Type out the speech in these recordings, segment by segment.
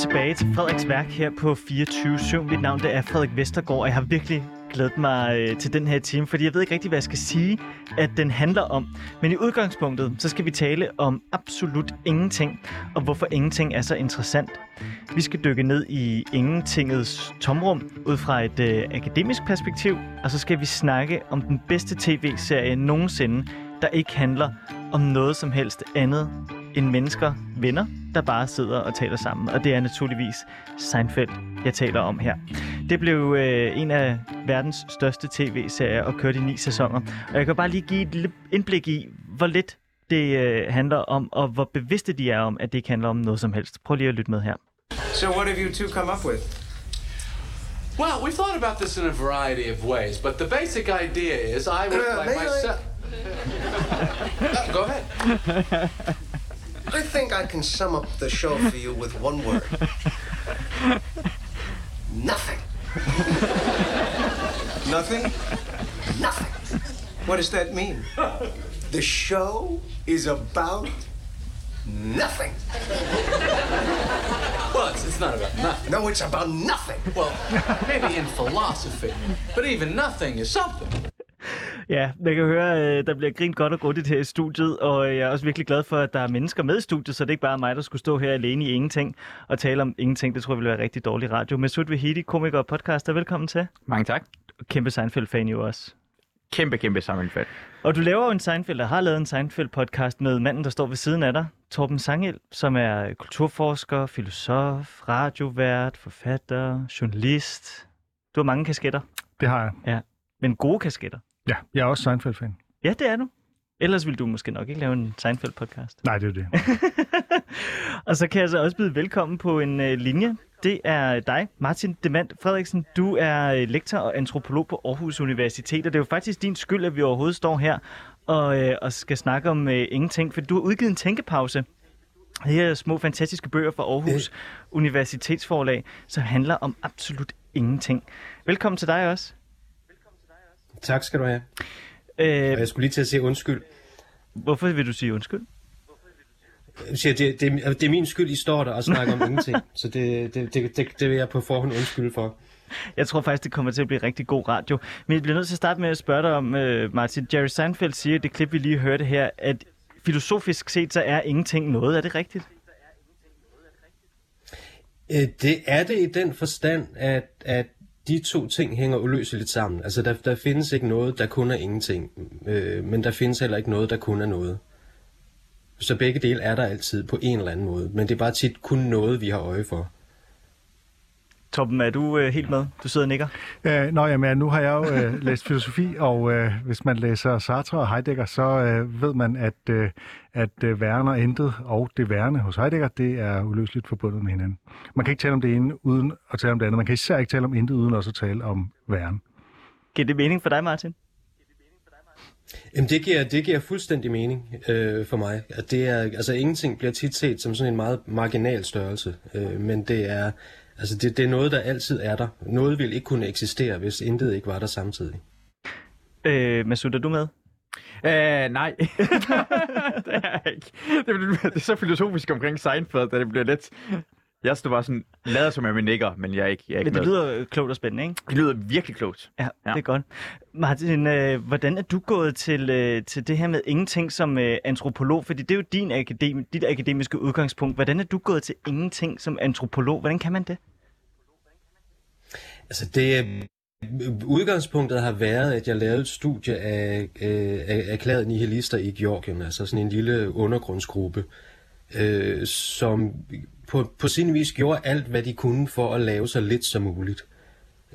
Tilbage til Frederiks Værk her på 24 Mit navn det er Frederik Vestergaard, og jeg har virkelig glædet mig øh, til den her time, fordi jeg ved ikke rigtig, hvad jeg skal sige, at den handler om. Men i udgangspunktet, så skal vi tale om absolut ingenting, og hvorfor ingenting er så interessant. Vi skal dykke ned i ingentingets tomrum ud fra et øh, akademisk perspektiv, og så skal vi snakke om den bedste tv-serie nogensinde, der ikke handler om noget som helst andet end mennesker, venner, der bare sidder og taler sammen. Og det er naturligvis Seinfeld, jeg taler om her. Det blev øh, en af verdens største tv-serier og kørte i ni sæsoner. Og jeg kan bare lige give et lille indblik i, hvor lidt det øh, handler om, og hvor bevidste de er om, at det ikke handler om noget som helst. Prøv lige at lytte med her. So what have you two come up with? Well, we thought about this in a variety of ways, but the basic idea is I would Uh, like I- myself. Uh, Go ahead. I think I can sum up the show for you with one word. Nothing. Nothing? Nothing. What does that mean? The show is about nothing. Well, it's, it's not about nothing. No, it's about nothing. Well, maybe in philosophy, but even nothing is something. Ja, jeg kan høre, øh, der bliver grint godt og grundigt her i studiet, og jeg er også virkelig glad for, at der er mennesker med i studiet, så det er ikke bare mig, der skulle stå her alene i ingenting og tale om ingenting. Det tror jeg ville være rigtig dårlig radio. Mesut Vahidi, komiker og podcaster, velkommen til. Mange tak. Kæmpe Seinfeld-fan jo også. Kæmpe, kæmpe sammenfald. Og du laver jo en Seinfeld, der har lavet en Seinfeld-podcast med manden, der står ved siden af dig, Torben Sangel, som er kulturforsker, filosof, radiovært, forfatter, journalist. Du har mange kasketter, Det har jeg. men gode kasketter. Ja, jeg er også Seinfeld-fan. Ja, det er du. Ellers ville du måske nok ikke lave en Seinfeld-podcast. Nej, det er det. Og så kan jeg så også byde velkommen på en øh, linje. Det er dig, Martin Demand Frederiksen. Du er øh, lektor og antropolog på Aarhus Universitet, og det er jo faktisk din skyld, at vi overhovedet står her og, øh, og skal snakke om øh, ingenting, for du har udgivet en tænkepause. Det her små fantastiske bøger fra Aarhus Universitetsforlag, som handler om absolut ingenting. Velkommen til dig også. Tak skal du have. Øh, jeg skulle lige til at sige undskyld. hvorfor vil du sige undskyld? Jeg siger, det, det, det er min skyld, I står der og snakker om ingenting. Så det, det, det, det, det vil jeg på forhånd undskylde for. Jeg tror faktisk, det kommer til at blive rigtig god radio. Men jeg bliver nødt til at starte med at spørge dig om, uh, Martin. Jerry Seinfeld siger i det klip, vi lige hørte her, at filosofisk set, så er ingenting noget. Er det rigtigt? Øh, Det er det i den forstand, at, at de to ting hænger uløseligt sammen. Altså, der, der findes ikke noget, der kun er ingenting. Øh, men der findes heller ikke noget, der kun er noget. Så begge dele er der altid på en eller anden måde. Men det er bare tit kun noget, vi har øje for. Torben, er du uh, helt med? Du sidder og nikker. Øh, nå, jamen, nu har jeg jo øh, læst filosofi, og øh, hvis man læser Sartre og Heidegger, så øh, ved man, at, øh, at øh, væren og intet og det værende hos Heidegger, det er uløseligt forbundet med hinanden. Man kan ikke tale om det ene uden at tale om det andet. Man kan især ikke tale om intet uden også at tale om væren. Giver det mening for dig, Martin? Jamen, det giver, det giver fuldstændig mening øh, for mig. At det er, altså, ingenting bliver tit set som sådan en meget marginal størrelse. Øh, men det er, altså, det, det er noget, der altid er der. Noget vil ikke kunne eksistere, hvis intet ikke var der samtidig. Øh, Masud, er du med? Øh, nej. det er jeg ikke. Det, er- det er så filosofisk omkring Seinfeld, at det bliver lidt... Jeg står bare sådan, lader som om jeg nikker, men jeg er ikke, jeg er ikke Men det med. lyder klogt og spændende, ikke? det lyder virkelig klogt. Ja, ja. Ja. det er godt. Martin, øh, hvordan er du gået til, øh, til det her med ingenting som øh, antropolog? Fordi det er jo din akademi, dit akademiske udgangspunkt. Hvordan er du gået til ingenting som antropolog? Hvordan kan man det? Altså, det udgangspunktet har været, at jeg lavede et studie af, øh, af erklærede nihilister i Georgien, altså sådan en lille undergrundsgruppe, øh, som på, på sin vis gjorde alt, hvad de kunne for at lave så lidt som muligt.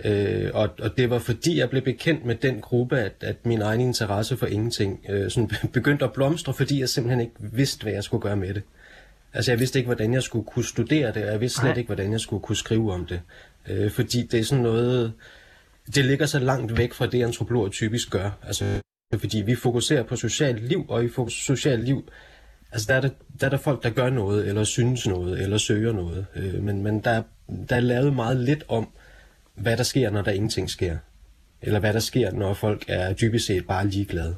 Øh, og, og det var fordi, jeg blev bekendt med den gruppe, at, at min egen interesse for ingenting øh, sådan begyndte at blomstre, fordi jeg simpelthen ikke vidste, hvad jeg skulle gøre med det. Altså jeg vidste ikke, hvordan jeg skulle kunne studere det, og jeg vidste slet Nej. ikke, hvordan jeg skulle kunne skrive om det. Øh, fordi det er sådan noget, det ligger så langt væk fra det, antropologer typisk gør. Altså, fordi vi fokuserer på socialt liv, og i socialt liv, altså der er, der, der er der folk, der gør noget, eller synes noget, eller søger noget. Øh, men men der, der er lavet meget lidt om, hvad der sker, når der ingenting sker. Eller hvad der sker, når folk er dybest set bare ligeglade.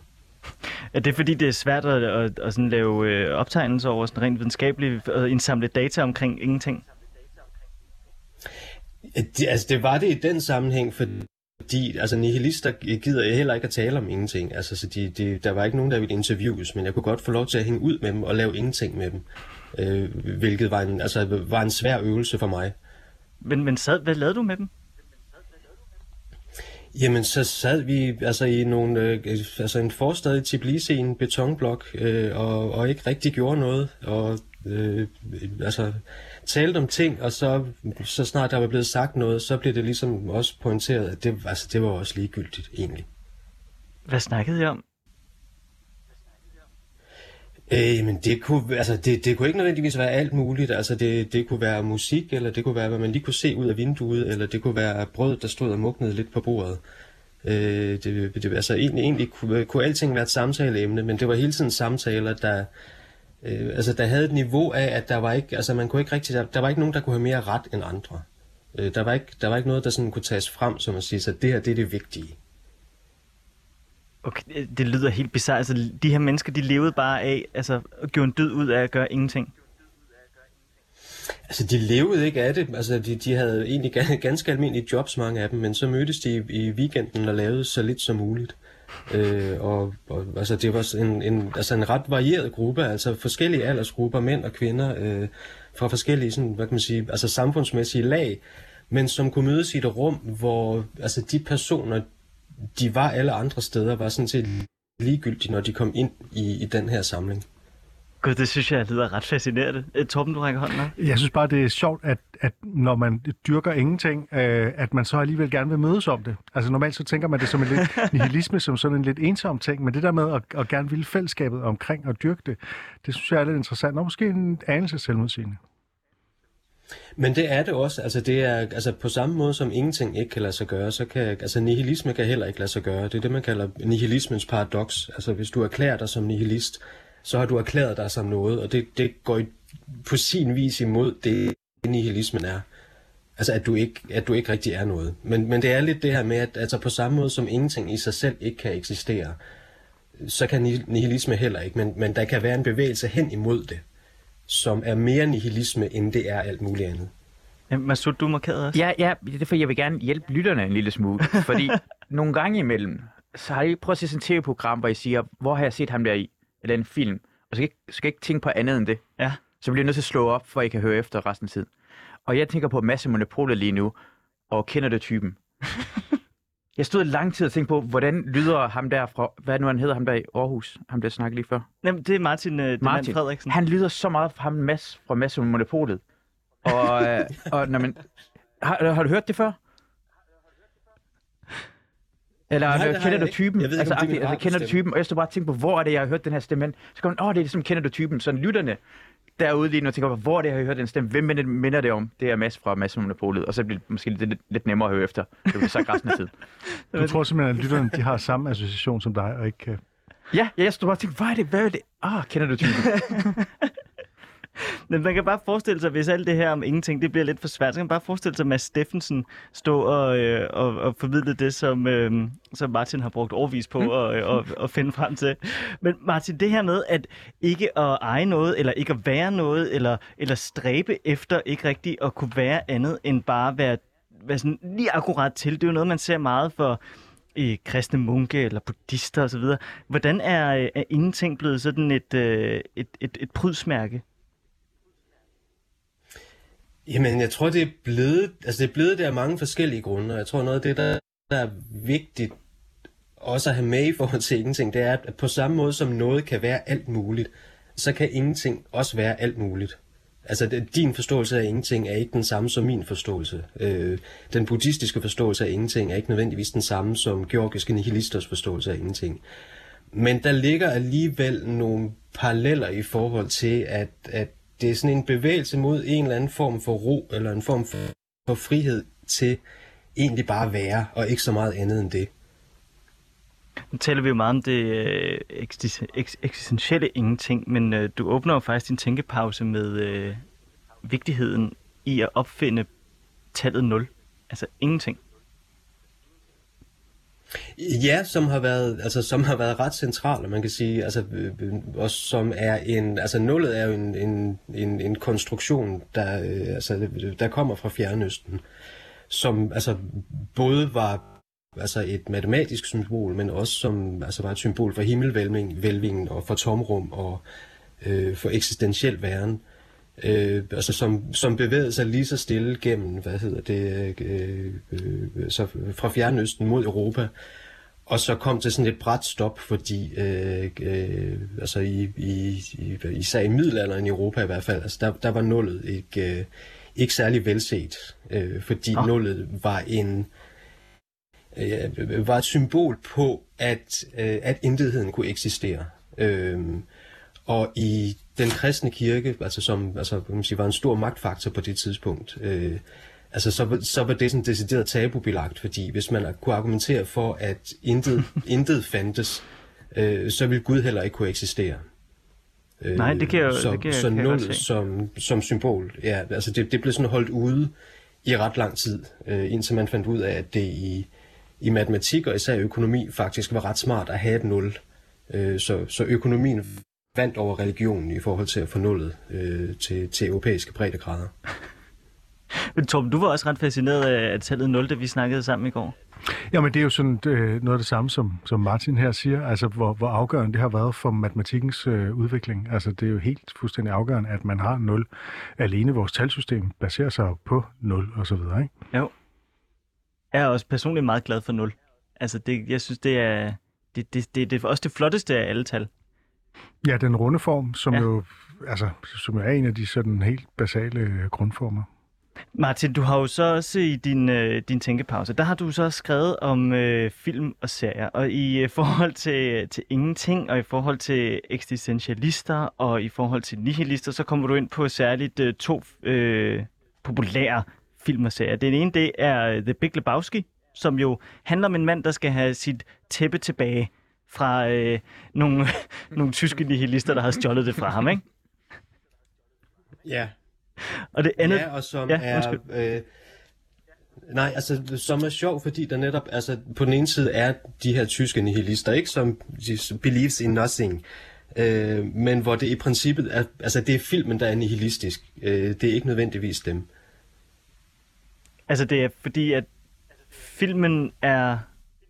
Er det fordi, det er svært at, at, at sådan lave øh, optegnelser over sådan rent videnskabeligt altså og indsamle data omkring ingenting? Det, altså, det var det i den sammenhæng, fordi altså, nihilister gider heller ikke at tale om ingenting. Altså, så de, de, der var ikke nogen, der ville interviews, men jeg kunne godt få lov til at hænge ud med dem og lave ingenting med dem. Øh, hvilket var en, altså, var en svær øvelse for mig. Men, men sad, hvad lavede du med dem? Jamen, så sad vi altså i nogle, øh, altså en forstad i Tbilisi, en betonblok, øh, og, og ikke rigtig gjorde noget, og øh, altså talte om ting, og så, så snart der var blevet sagt noget, så blev det ligesom også pointeret, at det, altså, det var også ligegyldigt egentlig. Hvad snakkede I om? Øh, men det kunne, altså, det, det kunne ikke nødvendigvis være alt muligt. Altså, det, det kunne være musik, eller det kunne være, hvad man lige kunne se ud af vinduet, eller det kunne være brød, der stod og mugnede lidt på bordet. Øh, det, det, altså, egentlig, egentlig kunne, kunne alting være et samtaleemne, men det var hele tiden samtaler, der, øh, altså, der havde et niveau af, at der var ikke, altså, man kunne ikke rigtig, der, der var ikke nogen, der kunne have mere ret end andre. Øh, der, var ikke, der var ikke noget, der sådan kunne tages frem, som at sige, at det her det er det vigtige. Okay, det lyder helt bizarrt. Altså, de her mennesker, de levede bare af, altså, at gøre en død ud af at gøre ingenting. Altså, de levede ikke af det. Altså, de, de havde egentlig ganske almindelige jobs, mange af dem, men så mødtes de i weekenden og lavede så lidt som muligt. Øh, og, og altså, det var en, en, altså en ret varieret gruppe, altså forskellige aldersgrupper, mænd og kvinder, øh, fra forskellige sådan, hvad kan man sige, altså samfundsmæssige lag, men som kunne mødes i et rum, hvor altså, de personer, de var alle andre steder, var sådan set ligegyldige, når de kom ind i, i den her samling. Gud, det synes jeg lyder ret fascinerende. Øh, Torben, du rækker hånden op. Jeg synes bare, det er sjovt, at, at når man dyrker ingenting, øh, at man så alligevel gerne vil mødes om det. Altså normalt så tænker man det som en lidt nihilisme, som sådan en lidt ensom ting, men det der med at, at gerne ville fællesskabet omkring og dyrke det, det synes jeg er lidt interessant, og måske en anelse selvmodsigende. Men det er det også. Altså, det er, altså, på samme måde som ingenting ikke kan lade sig gøre, så kan altså, nihilisme kan heller ikke lade sig gøre. Det er det, man kalder nihilismens paradoks. Altså, hvis du erklærer dig som nihilist, så har du erklæret dig som noget, og det, det går på sin vis imod det, nihilismen er. Altså, at du ikke, at du ikke rigtig er noget. Men, men det er lidt det her med, at altså, på samme måde som ingenting i sig selv ikke kan eksistere, så kan nihilisme heller ikke, men, men der kan være en bevægelse hen imod det som er mere nihilisme, end det er alt muligt andet. Ja, Masud, du er markeret også. Ja, ja, det er for, jeg vil gerne hjælpe lytterne en lille smule. Fordi nogle gange imellem, så har jeg prøvet at se sådan et tv-program, hvor I siger, hvor har jeg set ham der i? Eller en film. Og så skal jeg, skal jeg ikke tænke på andet end det. Ja. Så bliver jeg nødt til at slå op, for I kan høre efter resten af tiden. Og jeg tænker på masse monopoler lige nu, og kender det typen. Jeg stod lang tid og tænkte på, hvordan lyder ham der fra, hvad nu han hedder, ham der i Aarhus, ham der snakkede lige før. Jamen, det er Martin, øh, Martin. Frederiksen. Han lyder så meget fra ham Mads fra Mads Monopolet. Og, øh, og når man, har, har du hørt det før? Eller Nej, Nej, kender jeg du typen? Jeg ved ikke, altså, om det altså, kender du typen? Og jeg stod bare og tænkte på, hvor er det, jeg har hørt den her stemme hen? Så kom åh, det er ligesom, kender du typen? Så lytterne derude lige nu tænker, på, hvor er det, jeg har hørt den stemme? Hvem minder, minder det om? Det er Mads fra Mads Monopolet. Og så bliver det måske lidt, lidt nemmere at høre efter. Det bliver sagt resten af tiden. Du tror simpelthen, at lytterne de har samme association som dig, og ikke kan... Ja, ja, jeg stod bare og tænkte, hvad er det? Hvad er det? Ah, kender du typen? Men man kan bare forestille sig, hvis alt det her om ingenting, det bliver lidt for svært, så kan man bare forestille sig, at Mads Steffensen stå og, øh, og, og formidle det, som, øh, som Martin har brugt overvis på at, øh, og, og finde frem til. Men Martin, det her med, at ikke at eje noget, eller ikke at være noget, eller, eller stræbe efter ikke rigtig at kunne være andet, end bare være, være sådan lige akkurat til, det er jo noget, man ser meget for i kristne munke eller buddhister osv. Hvordan er, øh, er ingenting blevet sådan et, øh, et, et, et prydsmærke? Jamen, jeg tror, det er blevet, altså det er blevet der af mange forskellige grunde, og jeg tror noget af det, der, der er vigtigt også at have med i forhold til ingenting, det er, at på samme måde som noget kan være alt muligt, så kan ingenting også være alt muligt. Altså, det- din forståelse af ingenting er ikke den samme som min forståelse. Øh, den buddhistiske forståelse af ingenting er ikke nødvendigvis den samme som georgiske nihilisters forståelse af ingenting. Men der ligger alligevel nogle paralleller i forhold til, at, at det er sådan en bevægelse mod en eller anden form for ro, eller en form for, for frihed til egentlig bare at være, og ikke så meget andet end det. Nu taler vi jo meget om det øh, eksistentielle ingenting, men øh, du åbner jo faktisk din tænkepause med øh, vigtigheden i at opfinde tallet 0. Altså ingenting. Ja, som har været, altså, som har været ret central, og man kan sige, altså, øh, øh, og som er en, altså nullet er jo en, en, en, en konstruktion, der, øh, altså, der kommer fra Fjernøsten. som altså både var altså et matematisk symbol, men også som altså var et symbol for himmelvælvingen og for tomrum og øh, for eksistentiel væren. Øh, altså som, som bevægede sig lige så stille gennem, hvad hedder det, øh, øh, så fra Fjernøsten mod Europa, og så kom til sådan et bræt stop, fordi øh, øh, altså i, i, i, især i middelalderen i Europa i hvert fald, altså der, der var nullet ikke, øh, ikke særlig velset, øh, fordi oh. nullet var en øh, var et symbol på, at, øh, at intetheden kunne eksistere. Øh, og i den kristne kirke, altså som altså, kan man sige, var en stor magtfaktor på det tidspunkt, øh, altså så, så var det sådan decideret tabubelagt, fordi hvis man kunne argumentere for, at intet, intet fandtes, øh, så ville Gud heller ikke kunne eksistere. Øh, Nej, det kan jeg så, det kan, så kan nullet som, som symbol, ja, altså det, det blev sådan holdt ude i ret lang tid, øh, indtil man fandt ud af, at det i, i matematik og især økonomi faktisk var ret smart at have et nul. Øh, så, så økonomien vandt over religionen i forhold til at få nullet øh, til, til europæiske breddegrader. Men Torben, du var også ret fascineret af tallet 0, da vi snakkede sammen i går. Jamen, det er jo sådan øh, noget af det samme, som, som Martin her siger, altså hvor, hvor afgørende det har været for matematikkens øh, udvikling. Altså, det er jo helt fuldstændig afgørende, at man har 0. Alene vores talsystem baserer sig på 0 og så videre, ikke? Jo. Jeg er også personligt meget glad for 0. Altså, det, jeg synes, det er, det, det, det, det er også det flotteste af alle tal. Ja, den runde form, som ja. jo altså, som er en af de sådan helt basale grundformer. Martin, du har jo så også i din, øh, din tænkepause, der har du så skrevet om øh, film og serier, og i øh, forhold til, til ingenting, og i forhold til eksistentialister, og i forhold til nihilister, så kommer du ind på særligt øh, to øh, populære film og serier. Den ene, det er The Big Lebowski, som jo handler om en mand, der skal have sit tæppe tilbage fra øh, nogle, nogle tyske nihilister, der har stjålet det fra ham, ikke? Ja. Og det andet... Ja, og som ja, er... Øh, nej, altså, som er sjov, fordi der netop, altså, på den ene side er de her tyske nihilister, ikke, som believes in nothing, øh, men hvor det i princippet er, altså, det er filmen, der er nihilistisk. Øh, det er ikke nødvendigvis dem. Altså, det er fordi, at filmen er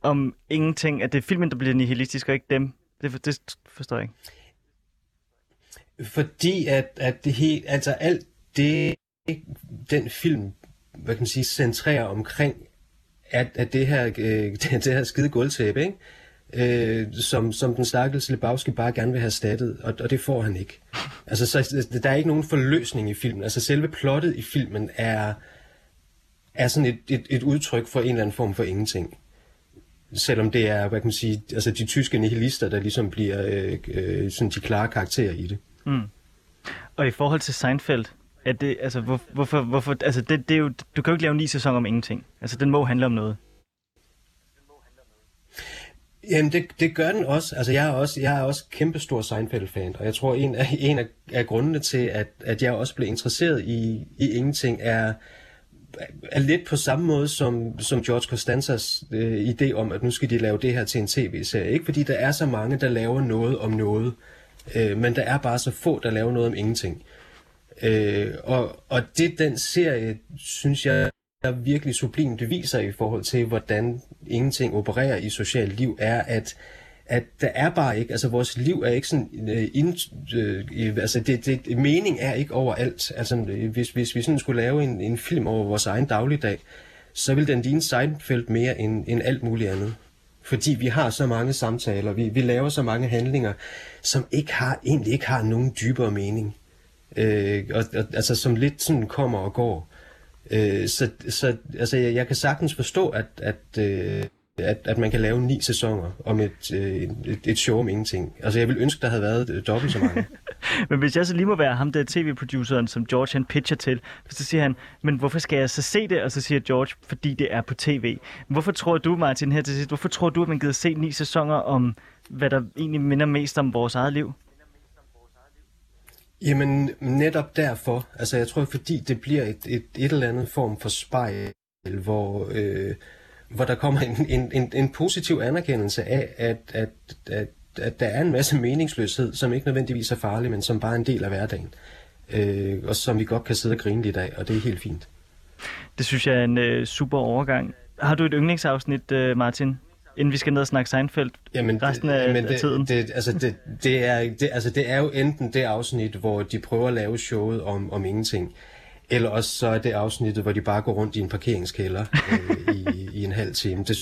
om ingenting, at det er filmen, der bliver nihilistisk, og ikke dem. Det, det forstår jeg ikke. Fordi at, at det helt, altså alt det, den film, hvad kan man sige, centrerer omkring, at, at det her, øh, det, det her skide gulvtæppe, ikke? Øh, som, som den stakkels Lebowski bare gerne vil have stattet, og, og det får han ikke. Altså, så, der er ikke nogen forløsning i filmen. Altså, selve plottet i filmen er, er sådan et, et, et udtryk for en eller anden form for ingenting. Selvom det er, hvad kan man sige, altså de tyske nihilister, der ligesom bliver øh, øh, sådan de klare karakterer i det. Mm. Og i forhold til Seinfeld, er det, altså, hvor, hvorfor, hvorfor, altså det, det er jo, du kan jo ikke lave en ny sæson om ingenting. Altså, den må handle om noget. Jamen, det, det gør den også. Altså, jeg er også, jeg er også kæmpestor Seinfeld-fan, og jeg tror, en af, en af, af grundene til, at, at jeg også blev interesseret i, i ingenting, er, er lidt på samme måde som, som George Costanzas øh, idé om, at nu skal de lave det her til en tv-serie. Ikke fordi der er så mange, der laver noget om noget, øh, men der er bare så få, der laver noget om ingenting. Øh, og, og det den serie, synes jeg, er virkelig sublimt det viser i forhold til, hvordan ingenting opererer i socialt liv, er, at at der er bare ikke, altså vores liv er ikke sådan, øh, ind, øh, altså det, det, mening er ikke overalt. Altså øh, hvis, hvis vi sådan skulle lave en, en film over vores egen dagligdag, så vil den ligne Seinfeld mere end, end alt muligt andet. Fordi vi har så mange samtaler, vi, vi laver så mange handlinger, som ikke har, egentlig ikke har nogen dybere mening. Øh, og, og, altså som lidt sådan kommer og går. Øh, så så altså, jeg, jeg kan sagtens forstå, at, at øh, at, at man kan lave ni sæsoner om et, øh, et, et show om ingenting. Altså, jeg vil ønske, der havde været øh, dobbelt så mange. men hvis jeg så lige må være ham der tv-produceren, som George han pitcher til, så siger han, men hvorfor skal jeg så se det? Og så siger George, fordi det er på tv. Hvorfor tror du, Martin, her til sidst, hvorfor tror du, at man gider se ni sæsoner om, hvad der egentlig minder mest om vores eget liv? Jamen, netop derfor. Altså, jeg tror, fordi det bliver et, et, et eller andet form for spejl, hvor... Øh, hvor der kommer en, en, en, en positiv anerkendelse af, at, at, at, at der er en masse meningsløshed, som ikke nødvendigvis er farlig, men som bare er en del af hverdagen. Øh, og som vi godt kan sidde og grine lidt af, og det er helt fint. Det synes jeg er en øh, super overgang. Har du et yndlingsafsnit, øh, Martin? Inden vi skal ned og snakke Seinfeld Jamen, resten af, jamen af tiden. det, det, altså det, det, er, det, altså det er jo enten det afsnit, hvor de prøver at lave showet om, om ingenting, eller også så er det afsnittet, hvor de bare går rundt i en parkeringskælder øh, i, i en halv time. Det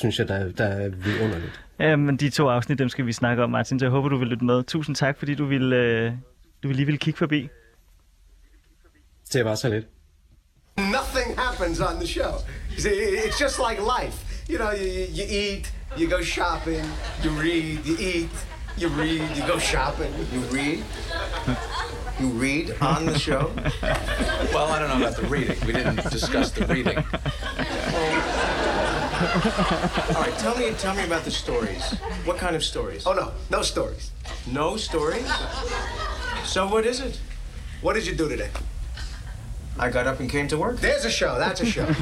synes jeg, der, der er vidunderligt. Ja, men de to afsnit, dem skal vi snakke om, Martin, så jeg håber, du vil lytte med. Tusind tak, fordi du ville, øh, du lige ville kigge forbi. Det var så lidt. Nothing happens on the show. It's just like life. You know, you, you eat, you go shopping, you read, you eat, you read, you go shopping, you read. You read on the show? Well, I don't know about the reading. We didn't discuss the reading. All right, tell me, tell me about the stories. What kind of stories? Oh no, no stories. No stories. So what is it? What did you do today? I got up and came to work. There's a show. That's a show.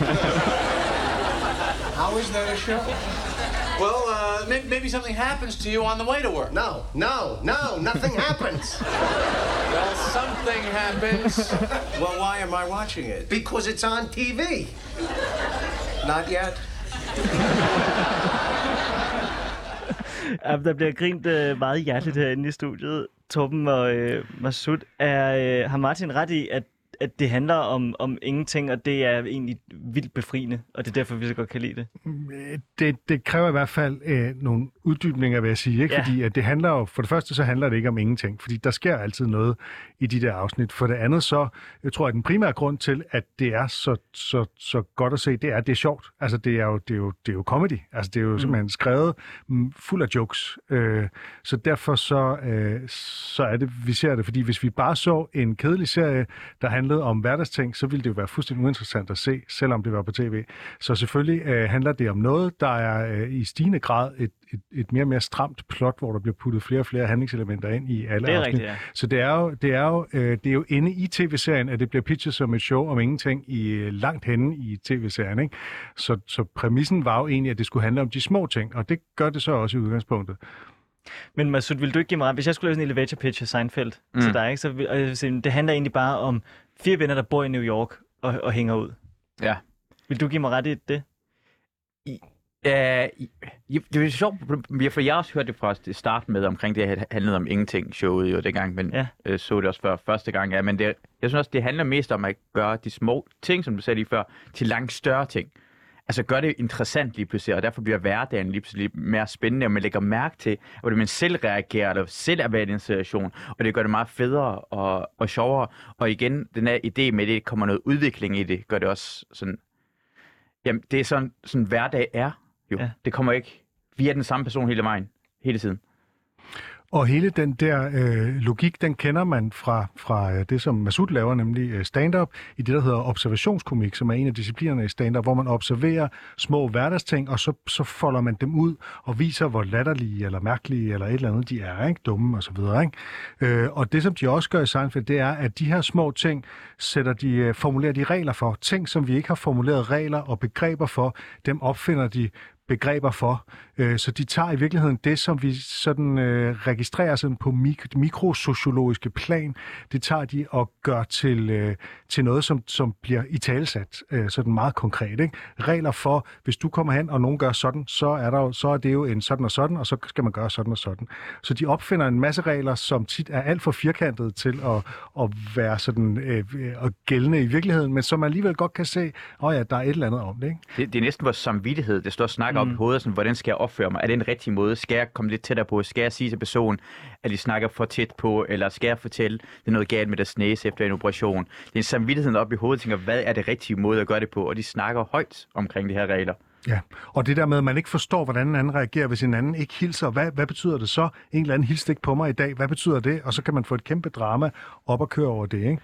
How is that a show? Well, uh, maybe, maybe something happens to you on the way to work. No, no, no. Nothing happens. Well, something happens. Well, why am I watching it? Because it's on TV. Not yet. Ja, der bliver grint øh, meget hjerteligt herinde i studiet. Torben og øh, Masud, er, øh, har Martin ret i, at, at det handler om, om ingenting, og det er egentlig vildt befriende, og det er derfor, vi så godt kan lide det? det, det kræver i hvert fald øh, nogle uddybninger, vil jeg sige. Ikke? Ja. Fordi at det handler jo, for det første så handler det ikke om ingenting, fordi der sker altid noget i de der afsnit. For det andet så, jeg tror, at den primære grund til, at det er så, så, så godt at se, det er, at det er sjovt. Altså det er jo, det er jo, det er jo comedy. Altså det er jo mm. simpelthen skrevet mm, fuld af jokes. Øh, så derfor så, øh, så er det, vi ser det, fordi hvis vi bare så en kedelig serie, der handlede om hverdagsting, så ville det jo være fuldstændig uinteressant at se, selvom det var på tv. Så selvfølgelig øh, handler det om noget, der er øh, i stigende grad et, et, et mere og mere stramt plot, hvor der bliver puttet flere og flere handlingselementer ind i alle Det er rigtigt, ja. Så det er jo, det er jo, øh, det er jo inde i tv-serien, at det bliver pitchet som et show om ingenting i øh, langt henne i tv-serien. Ikke? Så, så præmissen var jo egentlig, at det skulle handle om de små ting, og det gør det så også i udgangspunktet. Men Masud, vil du ikke give mig ret? Hvis jeg skulle lave sådan en elevator pitch af Seinfeld mm. til dig, ikke, så vil, og jeg vil sige, det handler egentlig bare om fire venner, der bor i New York og, og hænger ud. Ja. Vil du give mig ret i det? I- det er sjovt, vi- for jeg har også hørt det fra start med omkring det, her handlede om ingenting showet jo dengang, men ja. øh, så det også før første gang. Ja, men det, jeg synes også, det handler mest om at gøre de små ting, som du sagde lige før, til langt større ting. Altså gør det interessant lige pludselig, og derfor bliver hverdagen lige pludselig mere spændende, og man lægger mærke til, hvordan man selv reagerer, eller selv er været i en situation, og det gør det meget federe og, og sjovere. Og igen, den her idé med, at det kommer noget udvikling i det, gør det også sådan, jamen det er sådan, sådan hverdag er jo. Ja. Det kommer ikke, vi er den samme person hele vejen, hele tiden. Og hele den der øh, logik, den kender man fra, fra øh, det, som Masud laver, nemlig øh, stand-up, i det, der hedder observationskomik, som er en af disciplinerne i stand-up, hvor man observerer små hverdagsting, og så, så folder man dem ud og viser, hvor latterlige eller mærkelige eller et eller andet de er, ikke? dumme og så videre. Ikke? Øh, og det, som de også gør i Seinfeld, det er, at de her små ting sætter de, øh, formulerer de regler for. Ting, som vi ikke har formuleret regler og begreber for, dem opfinder de begreber for. Øh, så de tager i virkeligheden det, som vi sådan øh, registrerer sådan på mik- mikrosociologiske plan, det tager de og gør til, øh, til noget, som, som bliver i talsat øh, sådan meget konkret. Ikke? Regler for, hvis du kommer hen, og nogen gør sådan, så er, der, jo- så er det jo en sådan og sådan, og så skal man gøre sådan og sådan. Så de opfinder en masse regler, som tit er alt for firkantet til at, at være sådan øh, øh, og gældende i virkeligheden, men som man alligevel godt kan se, at oh ja, der er et eller andet om det. Ikke? Det, det er næsten vores samvittighed, det står snak snakker mm. op i hovedet, sådan, hvordan skal jeg opføre mig? Er det en rigtig måde? Skal jeg komme lidt tættere på? Skal jeg sige til personen, at de snakker for tæt på? Eller skal jeg fortælle, det er noget galt med deres næse efter en operation? Det er en samvittighed op i hovedet, tænker, hvad er det rigtige måde at gøre det på? Og de snakker højt omkring de her regler. Ja, og det der med, at man ikke forstår, hvordan en anden reagerer, hvis en anden ikke hilser. Hvad, hvad betyder det så? En eller anden hilste ikke på mig i dag. Hvad betyder det? Og så kan man få et kæmpe drama op og køre over det. Ikke?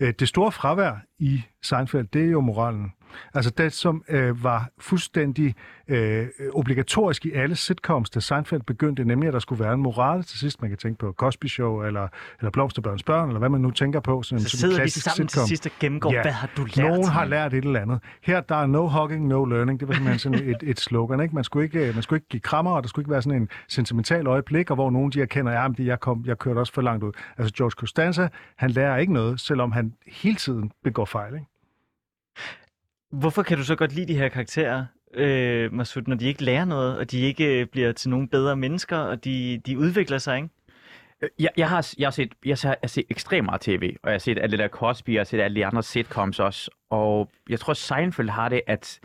Øh, Det store fravær i Seinfeld, det er jo moralen. Altså det, som øh, var fuldstændig øh, obligatorisk i alle sitcoms, da Seinfeld begyndte, nemlig at der skulle være en moral til sidst. Man kan tænke på Cosby Show, eller, eller Blomsterbørns Børn, eller hvad man nu tænker på. Sådan, Så en sidder de klassisk sammen til sitcom. sidst og gennemgår, hvad har du lært? Nogen har lært et eller andet. Her der er no hugging, no learning. Det var simpelthen sådan et, et slogan. Ikke? Man, skulle ikke, man skulle ikke give krammer, og der skulle ikke være sådan en sentimental øjeblik, og hvor nogen de erkender, ja, men det, jeg, kom, jeg kørte også for langt ud. Altså George Costanza, han lærer ikke noget, selvom han hele tiden begår fejl. Ikke? Hvorfor kan du så godt lide de her karakterer, øh, Masud, når de ikke lærer noget, og de ikke øh, bliver til nogle bedre mennesker, og de, de udvikler sig, ikke? Øh, jeg, jeg, har, jeg, har set, jeg, har, jeg har set ekstremt meget tv, og jeg har set alle det der Cosby, og jeg har set alle de andre sitcoms også. Og jeg tror, Seinfeld har det, at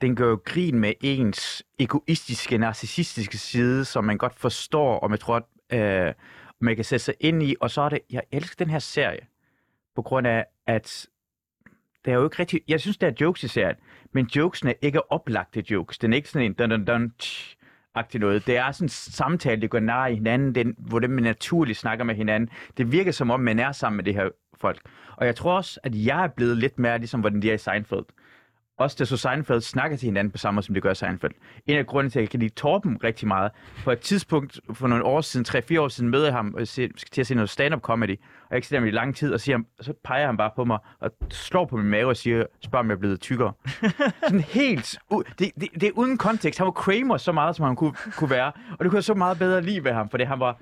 den gør jo grin med ens egoistiske, narcissistiske side, som man godt forstår, og man tror, at øh, man kan sætte sig ind i. Og så er det, jeg elsker den her serie, på grund af, at det er jo ikke rigtig... Jeg synes, der er jokes i serien, men jokesene er ikke oplagte jokes. Den er ikke sådan en dun dun dun agtig noget. Det er sådan en samtale, det går nær i hinanden, den, hvor det man naturligt snakker med hinanden. Det virker som om, man er sammen med det her folk. Og jeg tror også, at jeg er blevet lidt mere ligesom, hvordan de er i Seinfeld. Også da så Seinfeld snakker til hinanden på samme måde, som det gør Seinfeld. En af grundene til, at jeg kan lide Torben rigtig meget. På et tidspunkt for nogle år siden, 3-4 år siden, møder jeg ham og se, skal til at se noget stand-up comedy. Og jeg ikke ser ham i lang tid, og siger, ham- så peger han bare på mig og slår på min mave og siger, spørger om jeg er blevet tykkere. Sådan helt... U- det, det, det, er uden kontekst. Han var Kramer så meget, som han kunne, kunne være. Og det kunne jeg så meget bedre lide ved ham, fordi han var...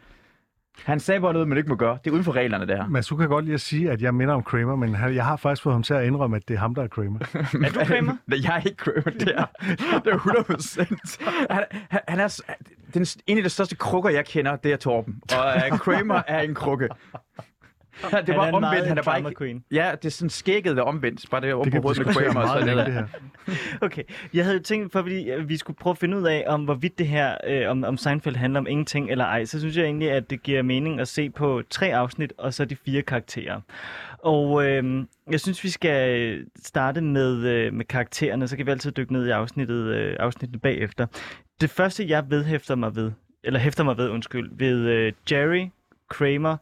Han sagde bare noget, man ikke må gøre. Det er uden for reglerne, det her. Men du kan godt lide at sige, at jeg minder om Kramer, men jeg har faktisk fået ham til at indrømme, at det er ham, der er Kramer. Er du Kramer? Nej, jeg er ikke Kramer, det er, det er 100 procent. Han, han, han er den, en af de største krukker, jeg kender, det er Torben. Og uh, Kramer er en krukke. Ja, det Han var en omvendt, han er bare ikke... queen. Ja, det er sådan skægget der omvendt. Bare det, kan på hovedet med Kramer og meget så længe, nedad. det her. Okay, jeg havde tænkt, for fordi øh, vi skulle prøve at finde ud af, om hvorvidt det her, øh, om, om Seinfeld handler om ingenting eller ej, så synes jeg egentlig, at det giver mening at se på tre afsnit, og så de fire karakterer. Og øh, jeg synes, vi skal starte med, øh, med karaktererne, så kan vi altid dykke ned i afsnittet, øh, afsnittet bagefter. Det første, jeg vedhæfter mig ved, eller hæfter mig ved, undskyld, ved øh, Jerry, Kramer,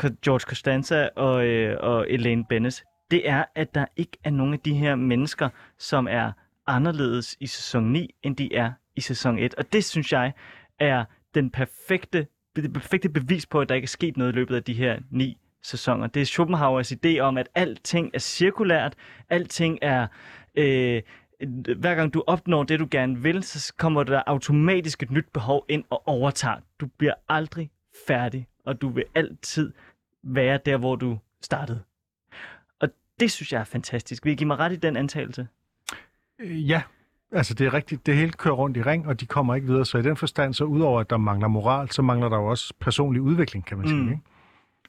George Costanza og, øh, og Elaine Bennis, det er, at der ikke er nogen af de her mennesker, som er anderledes i sæson 9, end de er i sæson 1. Og det synes jeg er den perfekte, det perfekte bevis på, at der ikke er sket noget i løbet af de her ni sæsoner. Det er Schopenhauers idé om, at alting er cirkulært, alting er... Øh, hver gang du opnår det, du gerne vil, så kommer der automatisk et nyt behov ind og overtager. Du bliver aldrig færdig, og du vil altid være der, hvor du startede. Og det synes jeg er fantastisk. Vil I give mig ret i den antagelse? Øh, Ja, altså det er rigtigt. Det hele kører rundt i ring, og de kommer ikke videre. Så i den forstand, så udover at der mangler moral, så mangler der jo også personlig udvikling, kan man sige. Mm. Ikke?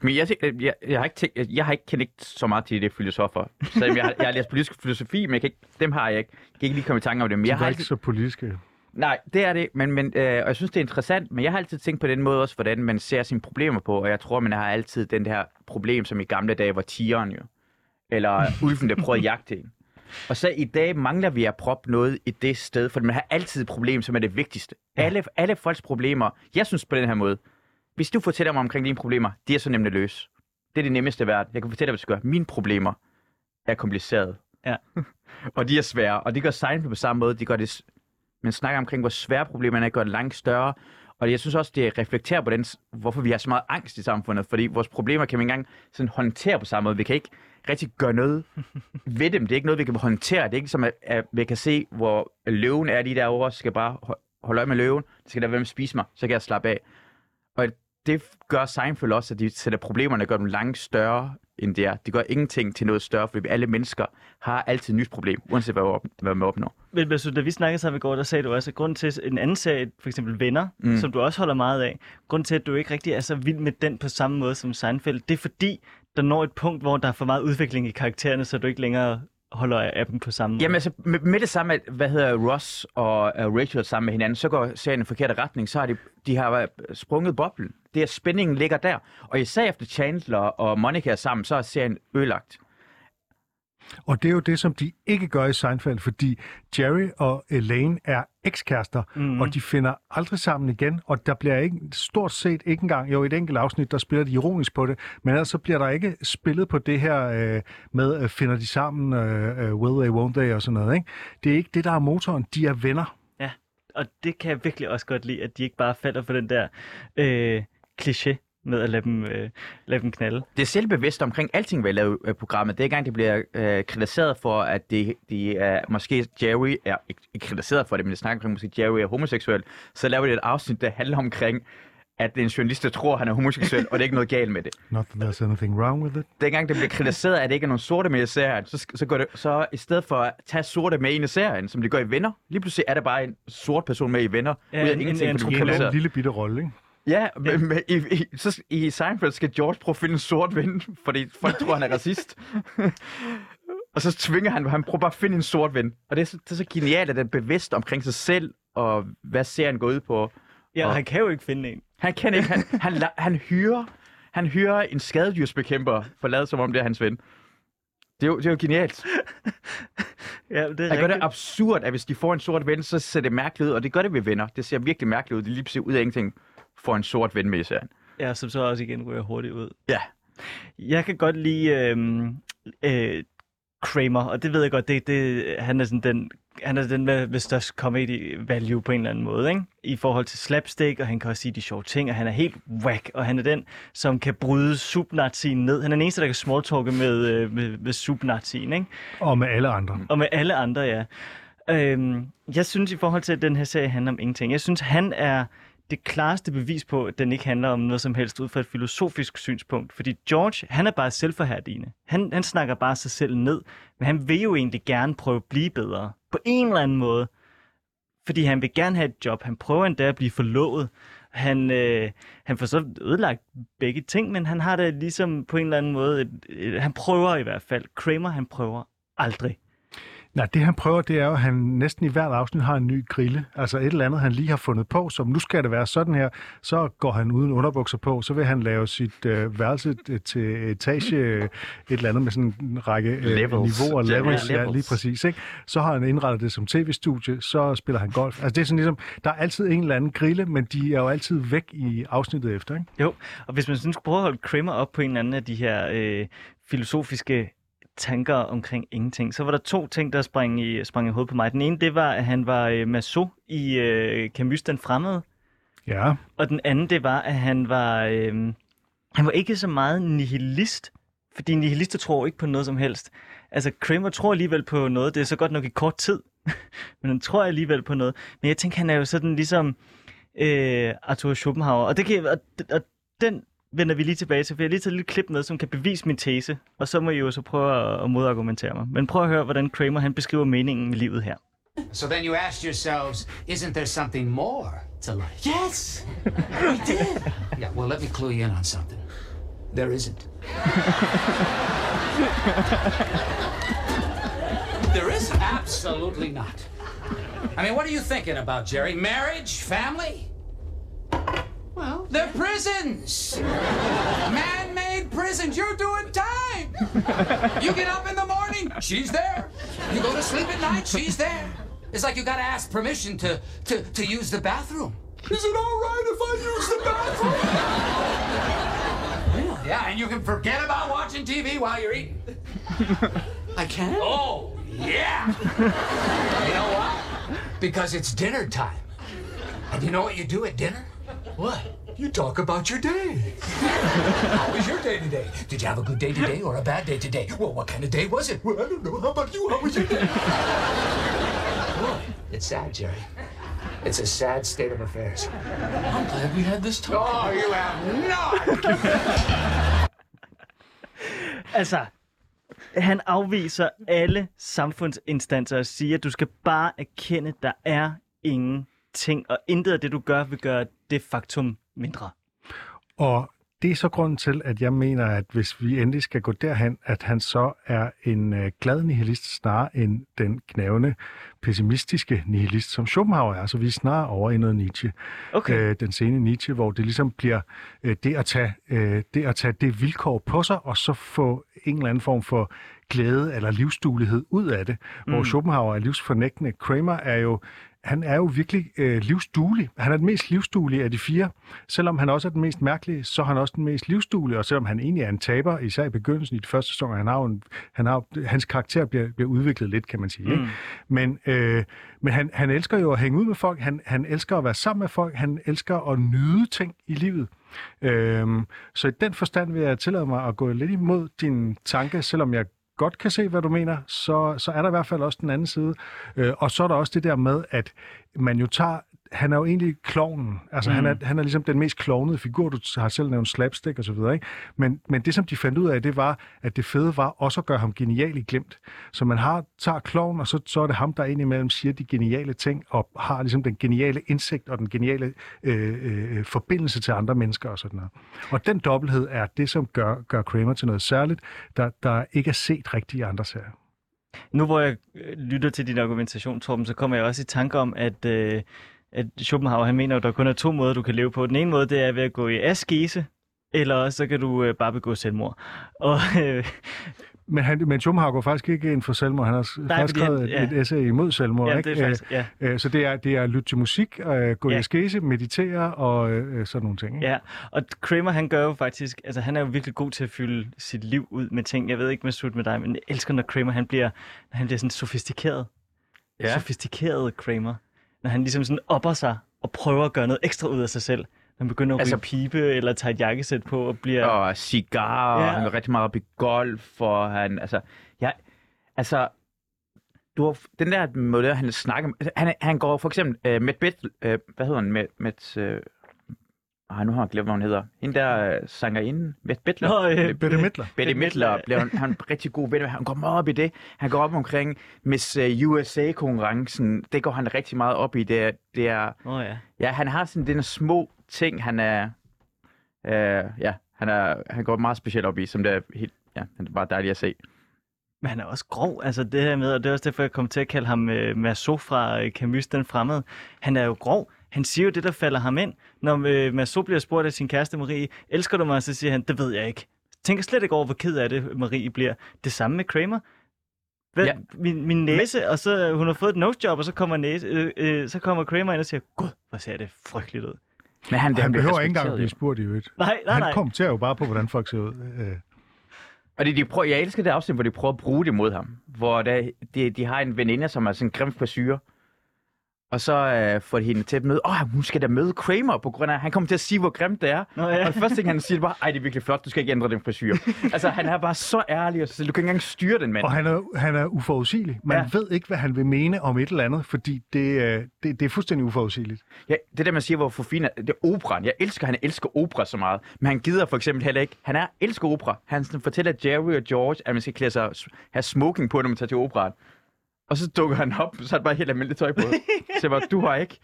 Men jeg, tænker- jeg, jeg, har ikke tænkt, jeg, jeg har ikke kendt så meget til det filosofer. Så jeg, har, jeg har læst politisk filosofi, men jeg kan ikke, dem har jeg ikke. Jeg kan ikke lige komme i tanke om det. Men De jeg har ikke altid, så politiske. Nej, det er det, men, men, øh, og jeg synes, det er interessant, men jeg har altid tænkt på den måde også, hvordan man ser sine problemer på, og jeg tror, man har altid den her problem, som i gamle dage var tigeren jo, eller ulven, der prøvede at jagte en. Og så i dag mangler vi at proppe noget i det sted, for man har altid et problem, som er det vigtigste. Alle, alle folks problemer, jeg synes på den her måde, hvis du fortæller mig omkring dine problemer, de er så nemt at løse. Det er det nemmeste i verden. Jeg kan fortælle dig, hvad du skal gøre. Mine problemer er komplicerede. Ja. og de er svære, og det gør Seinfeld på samme måde. De gør det, man snakker omkring, hvor svære problemerne er, gør det langt større. Og jeg synes også, det reflekterer på den, hvorfor vi har så meget angst i samfundet. Fordi vores problemer kan vi ikke engang sådan håndtere på samme måde. Vi kan ikke rigtig gøre noget ved dem. Det er ikke noget, vi kan håndtere. Det er ikke som, at, at vi kan se, hvor løven er lige derovre. Så skal jeg bare ho- holde øje med løven. Det skal der være med at spise mig. Så kan jeg slappe af. Og det gør Seinfeld også, at de sætter problemerne og gør dem langt større, end det er. De gør ingenting til noget større, fordi alle mennesker har altid et nyt problem, uanset hvad, op- hvad man opnår. Men altså, da vi snakkede sammen i går, der sagde du også, at grunden til en anden serie, for eksempel Venner, mm. Som du også holder meget af, grunden til, at du ikke rigtig er så vild med den på samme måde som Seinfeld, det er fordi, der når et punkt, hvor der er for meget udvikling i karaktererne, så du ikke længere holder af dem på samme måde. Jamen altså, med, med det samme, at, hvad hedder Ross og uh, Rachel sammen med hinanden, så går serien i en forkert retning, så har de, de har sprunget boblen. Det er, spændingen ligger der. Og især efter Chandler og Monica er sammen, så er serien ødelagt. Og det er jo det, som de ikke gør i Seinfeld, fordi Jerry og Elaine er ekskærester, mm. og de finder aldrig sammen igen, og der bliver ikke, stort set ikke engang, jo i et enkelt afsnit, der spiller de ironisk på det, men ellers så bliver der ikke spillet på det her øh, med, øh, finder de sammen, øh, øh, will they, won't they, og sådan noget. Ikke? Det er ikke det, der er motoren, de er venner. Ja, og det kan jeg virkelig også godt lide, at de ikke bare falder for den der øh, kliché med at lade dem, øh, lade dem knalde. Det er selvbevidst omkring alting, hvad jeg laver i programmet. Det er ikke engang, det bliver øh, kritiseret for, at det, de er, måske Jerry er ikke, ikke kritiseret for det, men det snakker omkring, måske Jerry er homoseksuel. Så laver de et afsnit, der handler omkring, at en journalist, der tror, han er homoseksuel, og det er ikke noget galt med det. Not that there's anything wrong with it. Dengang det blev kritiseret, at det ikke er nogen sorte med i serien, så, så, går det, så i stedet for at tage sorte med ind i serien, som de gør i Venner, lige pludselig er der bare en sort person med i Venner, Ja, ud af en- ingenting, en de en kritiserer. anden lille bitte rolle, ikke? Ja, men, men i, i, så, i Seinfeld skal George prøve at finde en sort ven, fordi folk tror, han er racist. og så tvinger han, han prøver bare at finde en sort ven. Og det er så, det er så genialt, at han er bevidst omkring sig selv, og hvad serien går ud på. Ja, Og- han kan jo ikke finde en. Han kan ikke, han, han, la- han hyrer, han hyrer en skadedyrsbekæmper for lade som om det er hans ven. Det er jo, det er jo genialt. Ja, det er Han gør det rigtigt. absurd, at hvis de får en sort ven, så ser det mærkeligt ud, og det gør det ved venner. Det ser virkelig mærkeligt ud. Det lige ud af ingenting får en sort ven med i serien. Ja, som så også igen ryger hurtigt ud. Ja. Jeg kan godt lide øh, øh, Kramer, og det ved jeg godt, det, det, han er sådan den, han er den med, med størst comedy value på en eller anden måde, ikke? I forhold til slapstick, og han kan også sige de sjove ting, og han er helt whack, og han er den, som kan bryde subnazien ned. Han er den eneste, der kan smalltalke med, øh, med, med subnazien, ikke? Og med alle andre. Og med alle andre, ja. Øhm, jeg synes i forhold til, at den her serie handler om ingenting, jeg synes, han er det klareste bevis på, at den ikke handler om noget som helst ud fra et filosofisk synspunkt. Fordi George, han er bare selvforhærdigende. Han, han snakker bare sig selv ned, men han vil jo egentlig gerne prøve at blive bedre. På en eller anden måde. Fordi han vil gerne have et job. Han prøver endda at blive forlovet. Han, øh, han får så ødelagt begge ting, men han har det ligesom på en eller anden måde. Et, et, han prøver i hvert fald. Kramer, han prøver aldrig. Nej, det han prøver, det er jo, at han næsten i hvert afsnit har en ny grille. Altså et eller andet, han lige har fundet på, som nu skal det være sådan her. Så går han uden underbukser på, så vil han lave sit øh, værelse øh, til etage, øh, et eller andet med sådan en række øh, Levels. niveauer, Ja, levels, ja, levels. lige præcis. Ikke? Så har han indrettet det som tv-studie, så spiller han golf. Altså det er sådan ligesom, der er altid en eller anden grille, men de er jo altid væk i afsnittet efter. Ikke? Jo, og hvis man sådan skulle prøve at holde Kramer op på en eller anden af de her øh, filosofiske tanker omkring ingenting, så var der to ting, der sprang i, sprang i hovedet på mig. Den ene, det var, at han var øh, maso i øh, Camus den fremmede, Ja, og den anden, det var, at han var, øh, han var ikke så meget nihilist, fordi nihilister tror ikke på noget som helst. Altså, Kramer tror alligevel på noget, det er så godt nok i kort tid, men han tror alligevel på noget. Men jeg tænker, han er jo sådan ligesom øh, Arthur Schopenhauer, og, det kan, og, og den vender vi lige tilbage til, for jeg har lige taget et lille klip med, som kan bevise min tese, og så må I jo så prøve at, modargumentere mig. Men prøv at høre, hvordan Kramer han beskriver meningen med livet her. So then you asked yourselves, isn't there something more to life? Yes, we did. yeah, well, let me clue you in on something. There isn't. there isn't? Absolutely not. I mean, what are you thinking about, Jerry? Marriage? Family? Well, they're prisons. Man-made prisons. You're doing time. You get up in the morning, she's there. You go to sleep at night, she's there. It's like you gotta ask permission to, to, to use the bathroom. Is it all right if I use the bathroom? yeah, and you can forget about watching TV while you're eating. I can? Oh, yeah. you know why? Because it's dinner time. And you know what you do at dinner? What? You talk about your day. How was your day today? Did you have a good day today or a bad day today? Well, what kind of day was it? Well, I don't know. How about you? How was your day? Boy, it's sad, Jerry. It's a sad state of affairs. I'm glad we had this talk. Oh, you have not! Altså, han afviser alle samfundsinstanser og siger, at du skal bare erkende, at der er ingenting, og intet af det, du gør, vil gøre det faktum mindre. Og det er så grunden til, at jeg mener, at hvis vi endelig skal gå derhen, at han så er en øh, glad nihilist snarere end den knævende, pessimistiske nihilist, som Schopenhauer er. Så vi er snarere over i noget Nietzsche. Okay. Øh, den sene Nietzsche, hvor det ligesom bliver øh, det, at tage, øh, det at tage det vilkår på sig, og så få en eller anden form for glæde eller livsduelighed ud af det. Mm. Hvor Schopenhauer er livsfornægtende. Kramer er jo han er jo virkelig øh, livsduelig. Han er den mest livsduelige af de fire. Selvom han også er den mest mærkelige, så er han også den mest livsduelige. Og selvom han egentlig er en taber, især i begyndelsen i de første sæsoner, han har en, han har, hans karakter bliver, bliver udviklet lidt, kan man sige. Mm. Ikke? Men, øh, men han, han elsker jo at hænge ud med folk. Han, han elsker at være sammen med folk. Han elsker at nyde ting i livet. Øhm, så i den forstand vil jeg tillade mig at gå lidt imod din tanke, selvom jeg godt kan se, hvad du mener, så, så er der i hvert fald også den anden side. Øh, og så er der også det der med, at man jo tager han er jo egentlig klovnen. Altså, mm. han, er, Mm. han er ligesom den mest klovnede figur. Du har selv nævnt slapstick og så videre, ikke? Men, men det, som de fandt ud af, det var, at det fede var også at gøre ham genial i glemt. Så man har, tager klovnen, og så, så er det ham, der indimellem siger de geniale ting, og har ligesom den geniale indsigt og den geniale øh, øh, forbindelse til andre mennesker og sådan noget. Og den dobbelthed er det, som gør, gør Kramer til noget særligt, der, der ikke er set rigtigt i andre serier. Nu hvor jeg øh, lytter til din argumentation, Torben, så kommer jeg også i tanke om, at, øh, at Schopenhauer han mener, at der kun er to måder, du kan leve på. Den ene måde, det er ved at gå i askese, eller også så kan du øh, bare begå selvmord. Og øh, Men, han, men Schopenhauer går faktisk ikke ind for selvmord. Han har Nej, faktisk han- skrevet ja. et, essay imod selvmord. ja, ikke? det er faktisk, ja. Øh, øh, så det er, det er at lytte til musik, øh, gå Ja. i askese, meditere og øh, sådan nogle ting. Ikke? Ja, og Kramer han gør jo faktisk, altså han er jo virkelig god til at fylde sit liv ud med ting. Jeg ved ikke, hvad med dig, men jeg elsker, når Kramer han bliver, når han bliver sådan sofistikeret. Ja. Sofistikeret Kramer. Når han ligesom sådan opper sig og prøver at gøre noget ekstra ud af sig selv. Han begynder at Altså- pibe eller tager et jakkesæt på og bliver... og cigar, Ja. og han går rigtig meget op i golf, og han, altså, jeg, altså, du har, den der måde, han snakker, han, han går for eksempel, uh, med Bit, uh, hvad hedder han, med, med uh, ej, nu har jeg glemt, hvad hun hedder. Hende der uh, sangerinde, Mette Bittler. Nå, øh, Bette Midler. Betty Midler bliver han, han er en rigtig god ven. Han går meget op i det. Han går op omkring Miss øh, USA-konkurrencen. Det går han rigtig meget op i. Det er, det er oh, ja. Ja, han har sådan den små ting, han er... Øh, ja, han, er, han går meget specielt op i, som det er helt... Ja, det er bare dejligt at se. Men han er også grov, altså det her med, og det er også derfor, jeg kom til at kalde ham øh, Marceau fra øh, Camus den fremmede. Han er jo grov. Han siger jo det, der falder ham ind. Når øh, Marceau bliver spurgt af sin kæreste Marie, elsker du mig? Så siger han, det ved jeg ikke. Tænker slet ikke over, hvor ked af det Marie bliver. Det samme med Kramer. Hvad, ja. Min, min næse, og så øh, hun har fået et nosejob, og så kommer, næse, øh, øh, så kommer Kramer ind og siger, gud, hvor ser det frygteligt ud. Men han, Han bliver behøver ikke engang at blive spurgt i øvrigt. Nej, nej, Han nej. kommenterer jo bare på, hvordan folk ser ud. Øh, Og det, de prøver, jeg elsker det afsnit, hvor de prøver at bruge det mod ham. Hvor der, de, de har en veninde, som er sådan en grim frisyr. Og så øh, får de hende til at møde, åh, hun skal da møde Kramer, på grund af, at han kommer til at sige, hvor grimt det er. Nå, ja. Og det første ting, han siger, det er bare, ej, det er virkelig flot, du skal ikke ændre den frisyr. altså, han er bare så ærlig, og så du kan ikke engang styre den mand. og han er, han er uforudsigelig. Man Ja. ja. ved ikke, hvad han vil mene om et eller andet, fordi det, øh, det, det er fuldstændig uforudsigeligt. Ja, det der, man siger, hvor Fofina, det er operan. Jeg elsker, han elsker opera så meget. Men han gider for eksempel heller ikke. Han er elsker opera. Han sådan fortæller Jerry og George, at man skal klæde sig, have smoking på, når man tager til operaen. Og så dukker han op, så er det bare helt almindeligt tøj på. så jeg bare, du har ikke.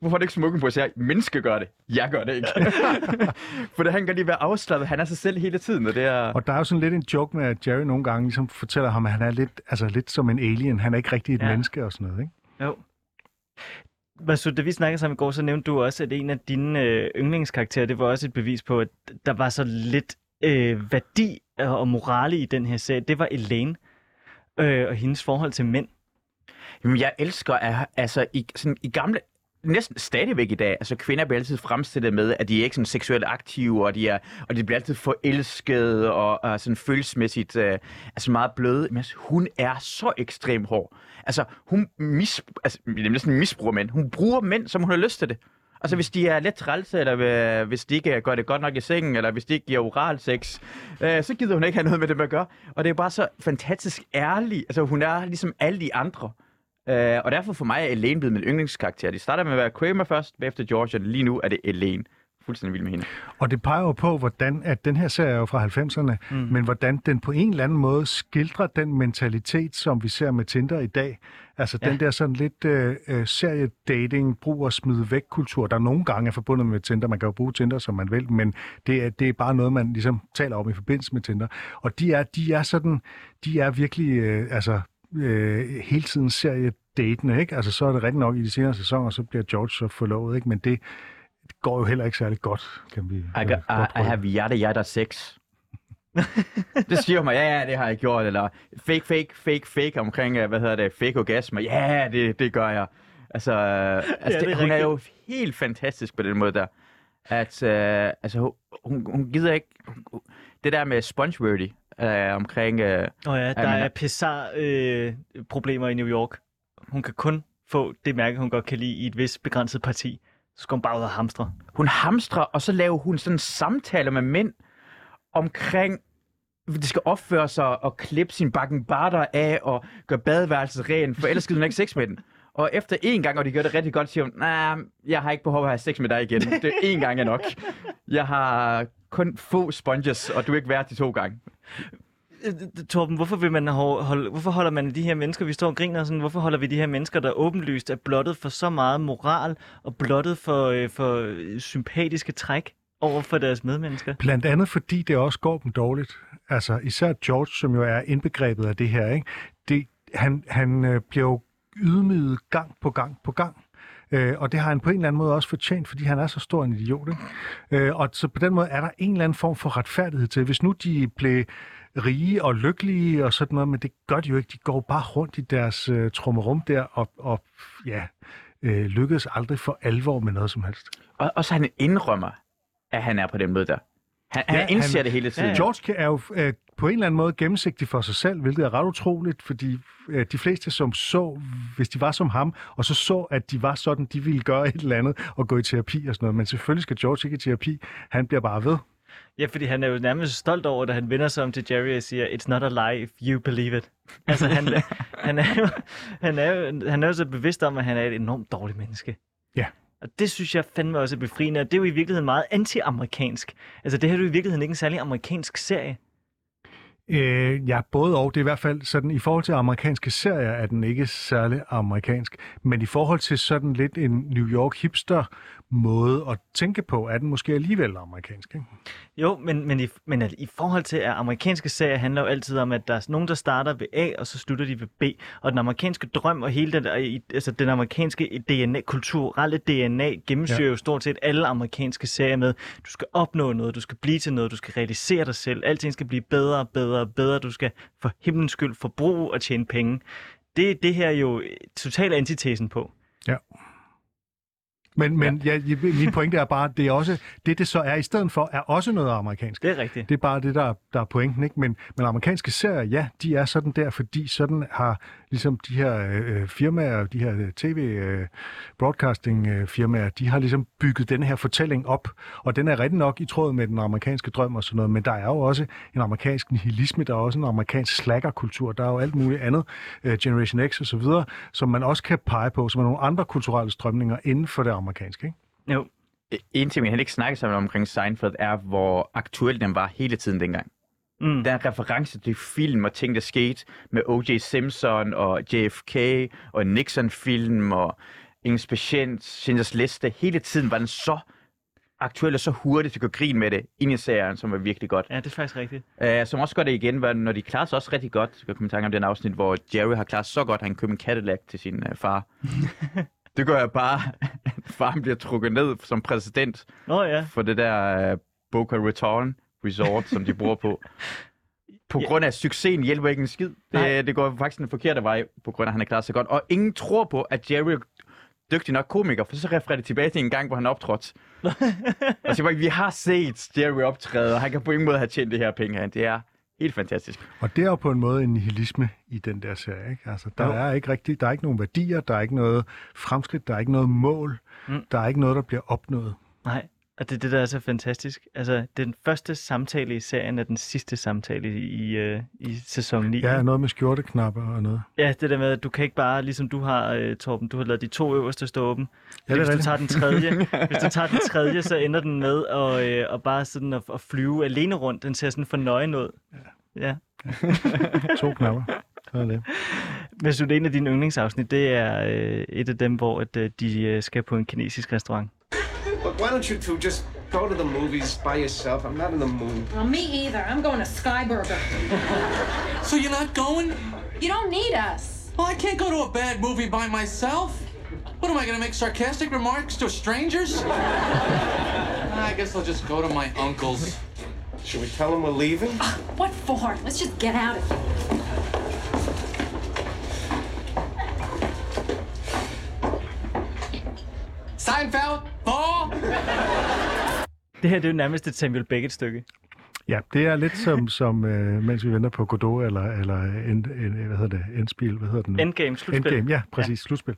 Hvorfor har du ikke smoking på? Så jeg, menneske gør det. Jeg gør det ikke. For det, han kan lige være afslappet. Han er sig selv hele tiden, og det er... Og der er jo sådan lidt en joke med, at Jerry nogle gange ligesom fortæller ham, at han er lidt, altså lidt som en alien. Han er ikke rigtig et Ja. menneske og sådan noget. Ikke? Jo. Masoud, da vi snakkede sammen i går, så nævnte du også, at en af dine øh, yndlingskarakterer, det var også et bevis på, at der var så lidt øh, værdi og morale i den her serie. Det var Elaine øh, og hendes forhold til mænd. Jamen, jeg elsker, at, altså, i, sådan, i gamle, næsten stadigvæk i dag, altså kvinder bliver altid fremstillet med, at de er ikke sådan seksuelt aktive, og de, er, og de bliver altid forelskede, og, og sådan følelsesmæssigt øh, altså meget bløde. Men altså, hun er så ekstremt hård. Altså, hun mis, altså, det er næsten misbruger mænd. Hun bruger mænd, som hun har lyst til det. Altså, hvis de er lidt trælse, eller øh, hvis de ikke gør det godt nok i sengen, eller hvis de ikke giver oral sex, øh, så gider hun ikke have noget med det at gøre. Og det er bare så fantastisk ærlig. Altså, hun er ligesom alle de andre. Øh, og derfor for mig er Elaine blevet min yndlingskarakter. De starter med at være Kramer først, bagefter George, og lige nu er det Elaine. Fuldstændig vild med hende. Og det peger jo på, hvordan at den her serie er jo fra 90'erne, mm. men hvordan den på en eller anden måde skildrer den mentalitet, som vi ser med Tinder i dag. Altså ja. Den der sådan lidt øh, øh, seriedating, brug og smide væk kultur, der nogle gange er forbundet med Tinder. Man kan jo bruge Tinder, som man vil, men det er, det er bare noget, man ligesom taler om i forbindelse med Tinder. Og de er, de er sådan, de er virkelig, øh, altså øh, hele tiden seriedatende, ikke? Altså så er det rigtig nok i de senere sæsoner, så bliver George så forlovet, ikke? Men det går jo heller ikke særlig godt, kan vi I, øh, got, I, I have yada yada sex. det siger mig, ja, ja, det har jeg gjort. Eller fake, fake, fake, fake omkring, øh, hvad hedder det, fake orgasmer. Ja, det, det gør jeg. Altså, øh, altså Ja, det, det hun er jo helt fantastisk på den måde der. At, øh, altså, hun, hun, gider ikke... Hun, det der med spongeworthy øh, omkring... Øh, Og ja, der er Pessar-problemer i New York. Hun kan kun få det mærke, hun godt kan lide i et vist begrænset parti. Så skal hun bare ud og hamstre. hun hamstrer, og så laver hun sådan samtaler med mænd omkring, de skal opføre sig og klippe sin bakken barter af og gøre badeværelset ren, for ellers skal hun ikke sex med den. Og efter en gang, og de gør det rigtig godt, siger hun, nej, nah, jeg har ikke behov for at have sex med dig igen. Det er en gang er nok. Jeg har kun få sponges, og du er ikke værd de to gange. Øh, Torben, hvorfor, vil man holde, hvorfor holder man de her mennesker, vi står og griner sådan, hvorfor holder vi de her mennesker, der åbenlyst er blottet for så meget moral og blottet for, øh, for øh, sympatiske træk over for deres medmennesker? Blandt andet fordi det også går dem dårligt. Altså især George, som jo er indbegrebet af det her, ikke? Det, han, han øh, bliver jo ydmyget gang på gang på gang. Øh, og det har han på en eller anden måde også fortjent, fordi han er så stor en idiot. Ikke? Øh, og så på den måde er der en eller anden form for retfærdighed til. Hvis nu de blev rige og lykkelige og sådan noget, men det gør de jo ikke. De går bare rundt i deres øh, trummerum der og, og ja, øh, lykkedes aldrig for alvor med noget som helst. Og, og så han indrømmer, at han er på den måde der. Han, ja, han indser han- det hele tiden. Ja, ja. George er jo øh, på en eller anden måde gennemsigtig for sig selv, hvilket er ret utroligt, fordi øh, de fleste, som så, hvis de var som ham, og så så, at de var sådan, de ville gøre et eller andet og gå i terapi og sådan noget. Men selvfølgelig skal George ikke i terapi. Han bliver bare ved. Ja, fordi han er jo nærmest stolt over, da han vender sig om til Jerry og siger, it's not a lie if you believe it. Altså, han, han, er jo, han, er jo, han er jo så bevidst om, at han er et enormt dårligt menneske. Ja. Og det synes jeg fandme også er befriende, og det er jo i virkeligheden meget anti-amerikansk. Altså, det her er jo i virkeligheden ikke en særlig amerikansk serie. Øh, ja, både og. Det er i hvert fald sådan, i forhold til amerikanske serier, er den ikke særlig amerikansk. Men i forhold til sådan lidt en New York hipster måde at tænke på, er den måske alligevel amerikansk. Ikke? Jo, men, men, i, men i forhold til, at amerikanske serier handler jo altid om, at der er nogen, der starter ved A, og så slutter de ved B. Og den amerikanske drøm og hele den, altså den amerikanske DNA, kulturelle DNA gennemsyrer Ja. ja. jo stort set alle amerikanske serier med, du skal opnå noget, du skal blive til noget, du skal realisere dig selv, alting skal blive bedre og bedre og bedre, du skal for himlens skyld forbruge og tjene penge. Det er det her jo totalt antitesen på. Men, men ja. Ja, min pointe er bare, at det er også, det det så er i stedet for, er også noget amerikansk. Det er rigtigt. Det er bare det, der, der er pointen, ikke? Men, men amerikanske serier, ja, de er sådan der, fordi sådan har ligesom de her øh, firmaer, de her øh, tv-broadcasting-firmaer, øh, øh, de har ligesom bygget den her fortælling op, og den er rigtig nok i tråd med den amerikanske drøm og sådan noget, men der er jo også en amerikansk nihilisme, der er også en amerikansk slackerkultur, der er jo alt muligt andet, øh, Generation X og så videre, som man også kan pege på, som er nogle andre kulturelle strømninger inden for det amerikanske, ikke? Jo. E-, en ting, vi heller ikke snakker sammen omkring Seinfeld, er, hvor aktuel den var hele tiden dengang. Mm. Der er reference til film og ting, der skete med O.J. Simpson og JFK og Nixon-film og Ingen Patient, Schindlers Liste. Hele tiden var den så aktuel og så hurtigt til at gå grin med det ind i serien, som var virkelig godt. Ja, det er faktisk rigtigt. Uh, som også gør det igen, var, når de klarer sig også rigtig godt. Jeg kan komme i tanke om den afsnit, hvor Jerry har klaret så godt, at han købte en Cadillac til sin uh, far. det gør jeg bare, at faren bliver trukket ned som præsident Nå ja. for det der uh, Boca Raton Resort, som de bruger på. På Ja. grund af succesen hjælper ikke en skid. Det, det går faktisk den forkerte vej, på grund af, at han har klaret sig godt. Og ingen tror på, at Jerry er dygtig nok komiker, for så refererer det tilbage til en gang, hvor han optrådte. og så bare, vi har set Jerry optræde, og han kan på ingen måde have tjent det her penge her. Det er helt fantastisk. Og det er jo på en måde en nihilisme i den der serie. Ikke? Altså, der Jo. er ikke rigtig, der er ikke nogen værdier, der er ikke noget fremskridt, der er ikke noget mål, mm. der er ikke noget, der bliver opnået. Nej, og det er det, der er så fantastisk. Altså, den første samtale i serien er den sidste samtale i, i, øh, i sæson 9. Ja, noget med skjorteknapper og noget. ja, det der med, at du kan ikke bare, ligesom du har, øh, Torben, du har lavet de to øverste stå åben. Ja, det er hvis du tager den tredje, hvis du tager den tredje, så ender den med at, øh, at bare sådan at, at flyve alene rundt. Den ser sådan for nøgen ud. Ja. To knapper. Så er det. Men så en af dine yndlingsafsnit, det er øh, et af dem, hvor at, øh, de øh, skal på en kinesisk restaurant. Look, why don't you two just go to the movies by yourself? I'm not in the mood. Well, me either. I'm going to Skyburger. So you're not going? You don't need us. Well, I can't go to a bad movie by myself. What am I gonna make sarcastic remarks to strangers? I guess I'll just go to my uncle's. Should we tell him we're leaving? Ah, what for? Let's just get out of here. Seinfeld, Thor. Det her det er jo nærmest et Samuel Beckett-stykke. Ja, det er lidt som, som øh, mens vi venter på Godot, eller, eller en, en, hvad hedder det, Endspil, hvad hedder den? Endgame, slutspil. Endgame, ja, præcis, ja. slutspil.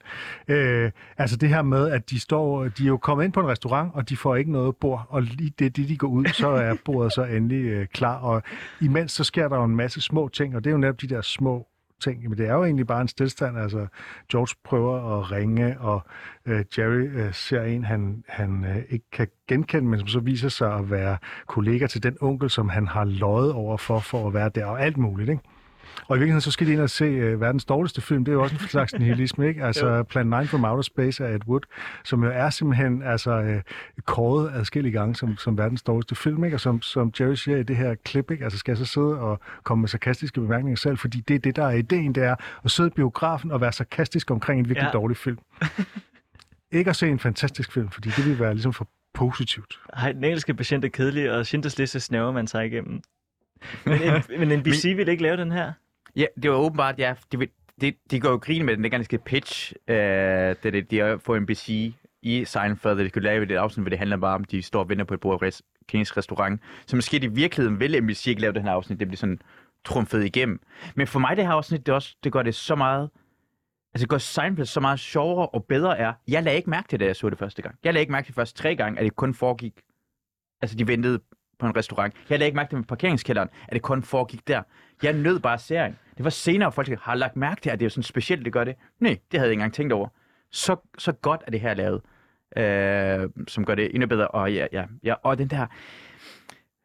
Øh, altså det her med, at de står, de er jo kommet ind på en restaurant, og de får ikke noget bord, og lige det, det de går ud, så er bordet så endelig øh, klar, og imens så sker der jo en masse små ting, og det er jo netop de der små ting. Men det er jo egentlig bare en stillstand. Altså, George prøver at ringe, og øh, Jerry øh, ser en, han, han øh, ikke kan genkende, men som så viser sig at være kollega til den onkel, som han har løjet over for, for at være der, og alt muligt, ikke? Og i virkeligheden, så skal de ind og se uh, verdens dårligste film. Det er jo også en slags nihilisme, ikke? Altså Plan 9 from Outer Space af Ed Wood, som jo er simpelthen altså, uh, kåret adskillige gange som, som verdens dårligste film, ikke? Og som, som Jerry siger i det her klip, ikke? Altså skal jeg så sidde og komme med sarkastiske bemærkninger selv, fordi det er det, der er ideen, det er at sidde i biografen og være sarkastisk omkring en virkelig Ja. dårlig film. ikke at se en fantastisk film, fordi det vil være ligesom for positivt. Ej, den engelske patient er kedelig, og Schindlers Liste snæver man sig igennem. Men, en, men NBC ville ikke lave den her. Ja, det var åbenbart, ja, de, de, de går jo grin med den, dengang de skal pitch, øh, det, det, de har fået en NBC i Seinfeld, at de kunne lave et afsnit, hvor det handler bare om, at de står og venter på et bord af res, kinesisk restaurant. Så måske i virkeligheden vil NBC ikke lave den her afsnit, det bliver sådan trumfet igennem. Men for mig det her afsnit, det, også, det gør det så meget, altså det gør Seinfeld så meget sjovere og bedre er, jeg lagde ikke mærke til det, da jeg så det første gang. Jeg lagde ikke mærke til det første tre gange, at det kun foregik, altså de ventede på en restaurant. Jeg lagde ikke mærke til med parkeringskælderen, at det kun foregik der. Jeg nød bare serien. Det var senere, folk har lagt mærke til, at det er sådan specielt, det gør det. Nej, det havde jeg ikke engang tænkt over. Så, så godt er det her lavet, øh, som gør det endnu bedre. Og, ja, ja, ja, og den der,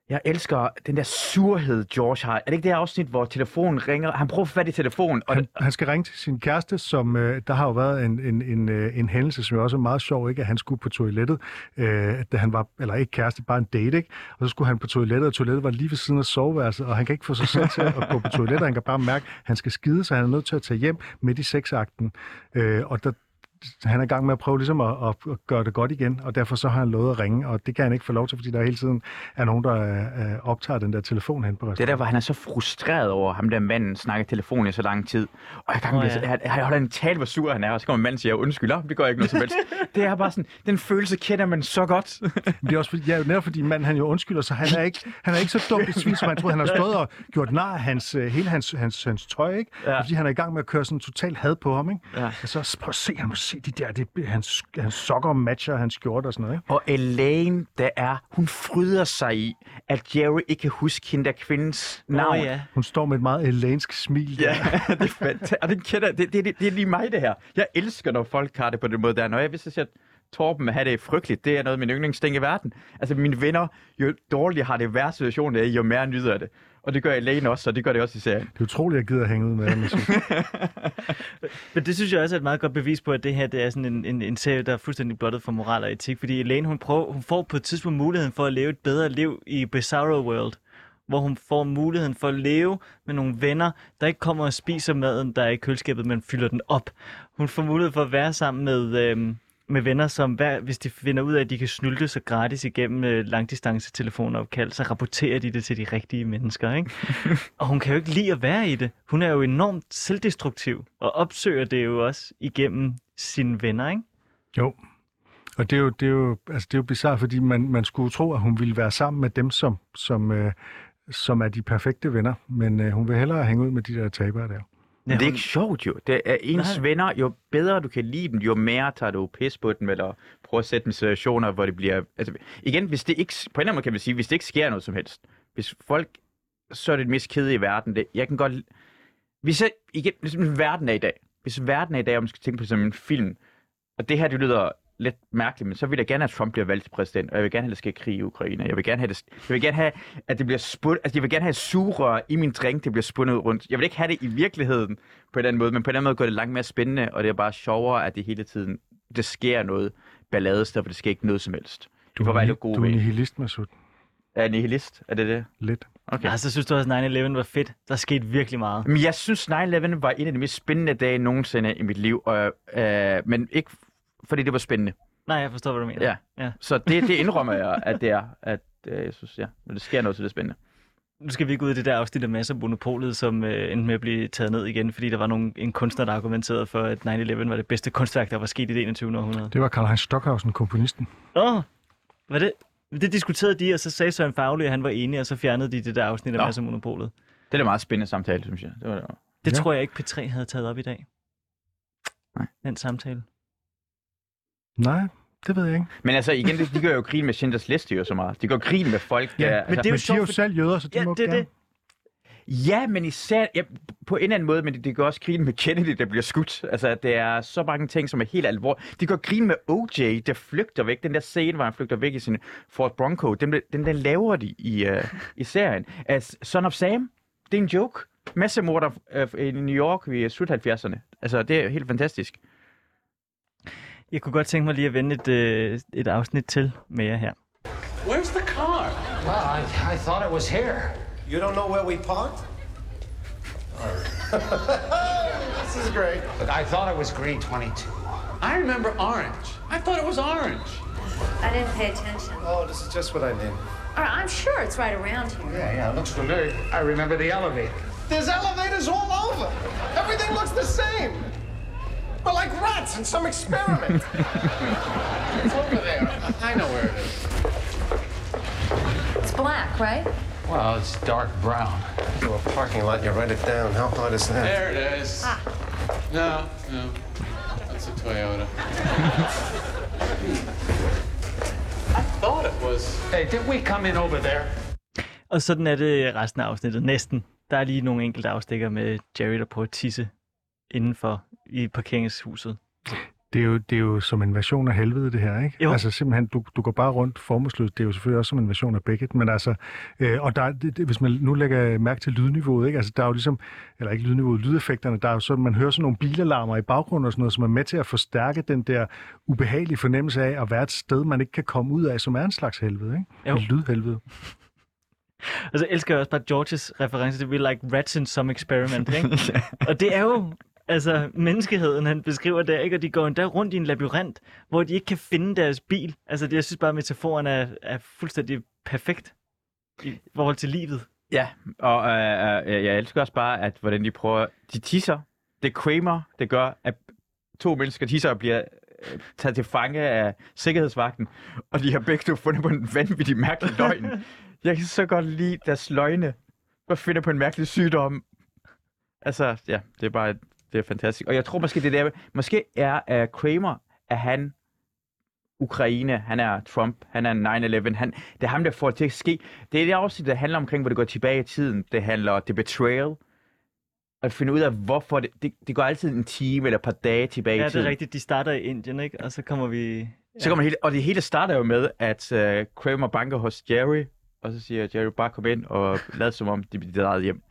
jeg elsker den der surhed, George har. Er det ikke det her afsnit, hvor telefonen ringer? Han prøver at få fat i telefonen, og Han, han skal ringe til sin kæreste, som øh, der har jo været en, en, en, øh, en hændelse, som jo også er meget sjov, ikke? at han skulle på toilettet, øh, da han var, eller ikke kæreste, bare en date, ikke? og så skulle han på toilettet, og toilettet var lige ved siden af soveværelset, og han kan ikke få sig selv til at gå på toilettet, han kan bare mærke, at han skal skide, så han er nødt til at tage hjem midt i sexakten, øh, og der, han er i gang med at prøve ligesom at, at, at gøre det godt igen, og derfor så har han lovet at ringe, og det kan han ikke få lov til, fordi der hele tiden er nogen, der øh, optager den der telefon hen på Det er der, restauranten. hvor han er så frustreret over, ham der manden snakker i telefon i så lang tid. Og jeg, gang, oh, ja. jeg, jeg holder en tale, hvor sur han er, og så kommer manden og siger, undskyld, "Nå, det gør ikke noget som helst. det er bare sådan, den følelse kender man så godt. Men det er også fordi, ja, netop fordi manden han jo undskylder, så han er ikke, han er ikke så dumt et svin, som han troede. Han har stået og gjort nar af hans, øh, hele hans, hans, hans tøj, ikke? Ja. Fordi han er i gang med at køre sådan total had på ham, ikke? Ja. Og så prøv at se, han må se de der, det, hans, hans sokker matcher hans skjorte og sådan noget, ikke? Og Elaine, der er, hun fryder sig i, at Jerry ikke kan huske hende der kvindens navn. Åh, ja. Hun står med et meget elansk smil. Der. Ja, det er fantastisk. Og det, kender, det, det, det, det er lige mig, det her. Jeg elsker, når folk har det på den måde der. Når jeg, hvis jeg siger, at Torben har det frygteligt, det er noget af min yndlingsting i verden. Altså mine venner, jo dårligere har det værre situation, det er, jo mere nyder jeg det. Og det gør Elaine også, og det gør det også i serien. Det er utroligt, at jeg gider at hænge ud med ham. Men det synes jeg også er et meget godt bevis på, at det her det er sådan en, en, en serie, der er fuldstændig blottet for moral og etik. Fordi Elaine, hun, prøver, hun får på et tidspunkt muligheden for at leve et bedre liv i Bizarro World. Hvor hun får muligheden for at leve med nogle venner, der ikke kommer og spiser maden, der er i køleskabet, men fylder den op. Hun får mulighed for at være sammen med, øhm, med venner, som hver, hvis de finder ud af, at de kan snylte sig gratis igennem øh, langdistance telefonopkald, så rapporterer de det til de rigtige mennesker. Ikke? og hun kan jo ikke lide at være i det. Hun er jo enormt selvdestruktiv, og opsøger det jo også igennem sine venner. Ikke? Jo. Og det er jo, det er jo, altså det er jo bizarrt, fordi man, man skulle tro, at hun ville være sammen med dem, som, som, øh, som er de perfekte venner. Men øh, hun vil hellere hænge ud med de der tabere der. Men det er ikke sjovt jo. Det er ens Nej. venner, jo bedre du kan lide dem, jo mere tager du pis på dem, eller prøver at sætte dem i situationer, hvor det bliver... Altså, igen, hvis det ikke... På en eller anden måde kan man sige, hvis det ikke sker noget som helst. Hvis folk... Så er det det mest kedelige i verden. Det, jeg kan godt... Hvis jeg, igen, hvis verden er i dag. Hvis verden er i dag, om man skal tænke på som en film, og det her, det lyder lidt mærkeligt, men så vil jeg gerne have, at Trump bliver valgt til præsident, og jeg vil gerne have, at der sker krig i Ukraine. Jeg vil gerne have, det, jeg vil gerne have at det bliver spund, altså jeg vil gerne have sugerør i min drink, det bliver spundet rundt. Jeg vil ikke have det i virkeligheden på en anden måde, men på en anden måde gør det langt mere spændende, og det er bare sjovere, at det hele tiden, det sker noget balladested, for det sker ikke noget som helst. Du får er ni- lidt god du er nihilist, Masud. Er jeg nihilist? Er det det? Lidt. Okay. Ja, så synes du også, at 9-11 var fedt. Der skete virkelig meget. Men jeg synes, 9-11 var en af de mest spændende dage nogensinde i mit liv, og, øh, men ikke fordi det var spændende. Nej, jeg forstår, hvad du mener. Ja. ja. Så det, det indrømmer jeg, at det er. At, øh, jeg synes, ja, når det sker noget, så er det spændende. Nu skal vi ikke ud i det der afsnit af masser af monopolet, som øh, endte med at blive taget ned igen, fordi der var nogen, en kunstner, der argumenterede for, at 9-11 var det bedste kunstværk, der var sket i det 21. århundrede. Det var Karl-Heinz Stockhausen, komponisten. Åh, oh, var det? Det diskuterede de, og så sagde Søren Fagli, at han var enig, og så fjernede de det der afsnit af Nå. masser af monopolet. Det er da meget spændende samtale, synes jeg. Det var, det. Det Ja. tror jeg ikke, P3 havde taget op i dag. Nej. Den samtale. Nej, det ved jeg ikke. Men altså igen, de gør jo grin med Schindlers Liste jo så meget. De går grin med folk. Ja, der, men altså, det er jo Men de er jo sjovt, selv jøder, så de Ja, må det er gerne. det. Ja, men især ja, på en eller anden måde, men det, det gør også grine med Kennedy, der bliver skudt. Altså, det er så mange ting, som er helt alvorlige. Det gør grine med OJ, der flygter væk. Den der scene, hvor han flygter væk i sin Ford Bronco, den, den, den laver de i, uh, i serien. As Son of Sam, det er en joke. Massemorder uh, i New York i slut 70'erne. Altså, det er helt fantastisk. Jeg kunne godt tænke mig lige at vende et, øh, et afsnit til med jer her. Where's the car? Well, I, I thought it was here. You don't know where we parked? this is great. Look, I thought it was green 22. I remember orange. I thought it was orange. I didn't pay attention. Oh, this is just what I need. All right, I'm sure it's right around here. Yeah, yeah, it looks familiar. I remember the elevator. There's elevators all over. Everything looks the same. We're like rats in some experiment. it's over there. I know where it is. It's black, right? Well, it's dark brown. To a parking lot, you write it down. How hard is that? There it is. Ah. No, no. That's a Toyota. I thought it was. Hey, did we come in over there? Og sådan er det resten af afsnittet. Næsten. Der er lige nogle enkelte afstikker med Jerry, der prøver at tisse indenfor i parkeringshuset. Det er, jo, det er jo som en version af helvede, det her, ikke? Jo. Altså simpelthen, du, du går bare rundt formålsløst. Det er jo selvfølgelig også som en version af Beckett, men altså, øh, og der, er- det, det, hvis man nu lægger mærke til lydniveauet, ikke? Altså, der er jo ligesom, eller ikke lydniveauet, lydeffekterne, der er jo sådan, man hører sådan nogle bilalarmer i baggrunden og sådan noget, som er med til at forstærke den der ubehagelige fornemmelse af at være et sted, man ikke kan komme ud af, som er en slags helvede, ikke? Jo. Et lydhelvede. Og så elsker jeg også bare Georges reference til, we like rats in some experiment, ikke? og det er jo altså menneskeheden, han beskriver der, ikke? Og de går endda rundt i en labyrint, hvor de ikke kan finde deres bil. Altså, det, jeg synes bare, at metaforen er, er fuldstændig perfekt i forhold til livet. Ja, og øh, øh, jeg elsker også bare, at hvordan de prøver... De tisser. Det Kramer, det gør, at to mennesker tisser og bliver øh, taget til fange af sikkerhedsvagten, og de har begge to fundet på en vanvittig mærkelig løgn. Jeg kan så godt lide deres løgne. Bare finder på en mærkelig sygdom. Altså, ja, det er bare det er fantastisk. Og jeg tror måske, det der, måske er uh, Kramer, at han Ukraine, han er Trump, han er 9-11, han, det er ham, der får det til at ske. Det er det afsnit, der handler omkring, hvor det går tilbage i tiden. Det handler The Betrayal. At finde ud af, hvorfor det, det, det går altid en time eller et par dage tilbage Ja, i det tiden. er rigtigt. De starter i Indien, ikke? Og så kommer vi... Så kommer hele, og det hele starter jo med, at uh, Kramer banker hos Jerry, og så siger Jerry, bare kom ind og lad som om, de bliver drejet hjem.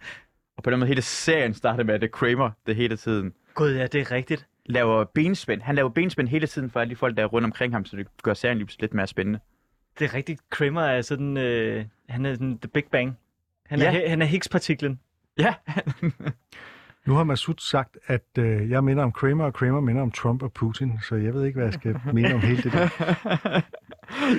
Og på den måde hele serien starter med, at det er Kramer, det hele tiden Gud, ja, det er rigtigt. laver benspænd. Han laver benspænd hele tiden for alle de folk, der er rundt omkring ham, så det gør serien lige pludselig lidt mere spændende. Det er rigtigt. Kramer er sådan... Øh, han er sådan The Big Bang. Han er, Ja. ja. han er Higgs-partiklen. Ja, Nu har Masud sagt, at øh, jeg minder om Kramer, og Kramer minder om Trump og Putin, så jeg ved ikke, hvad jeg skal mene om hele det der.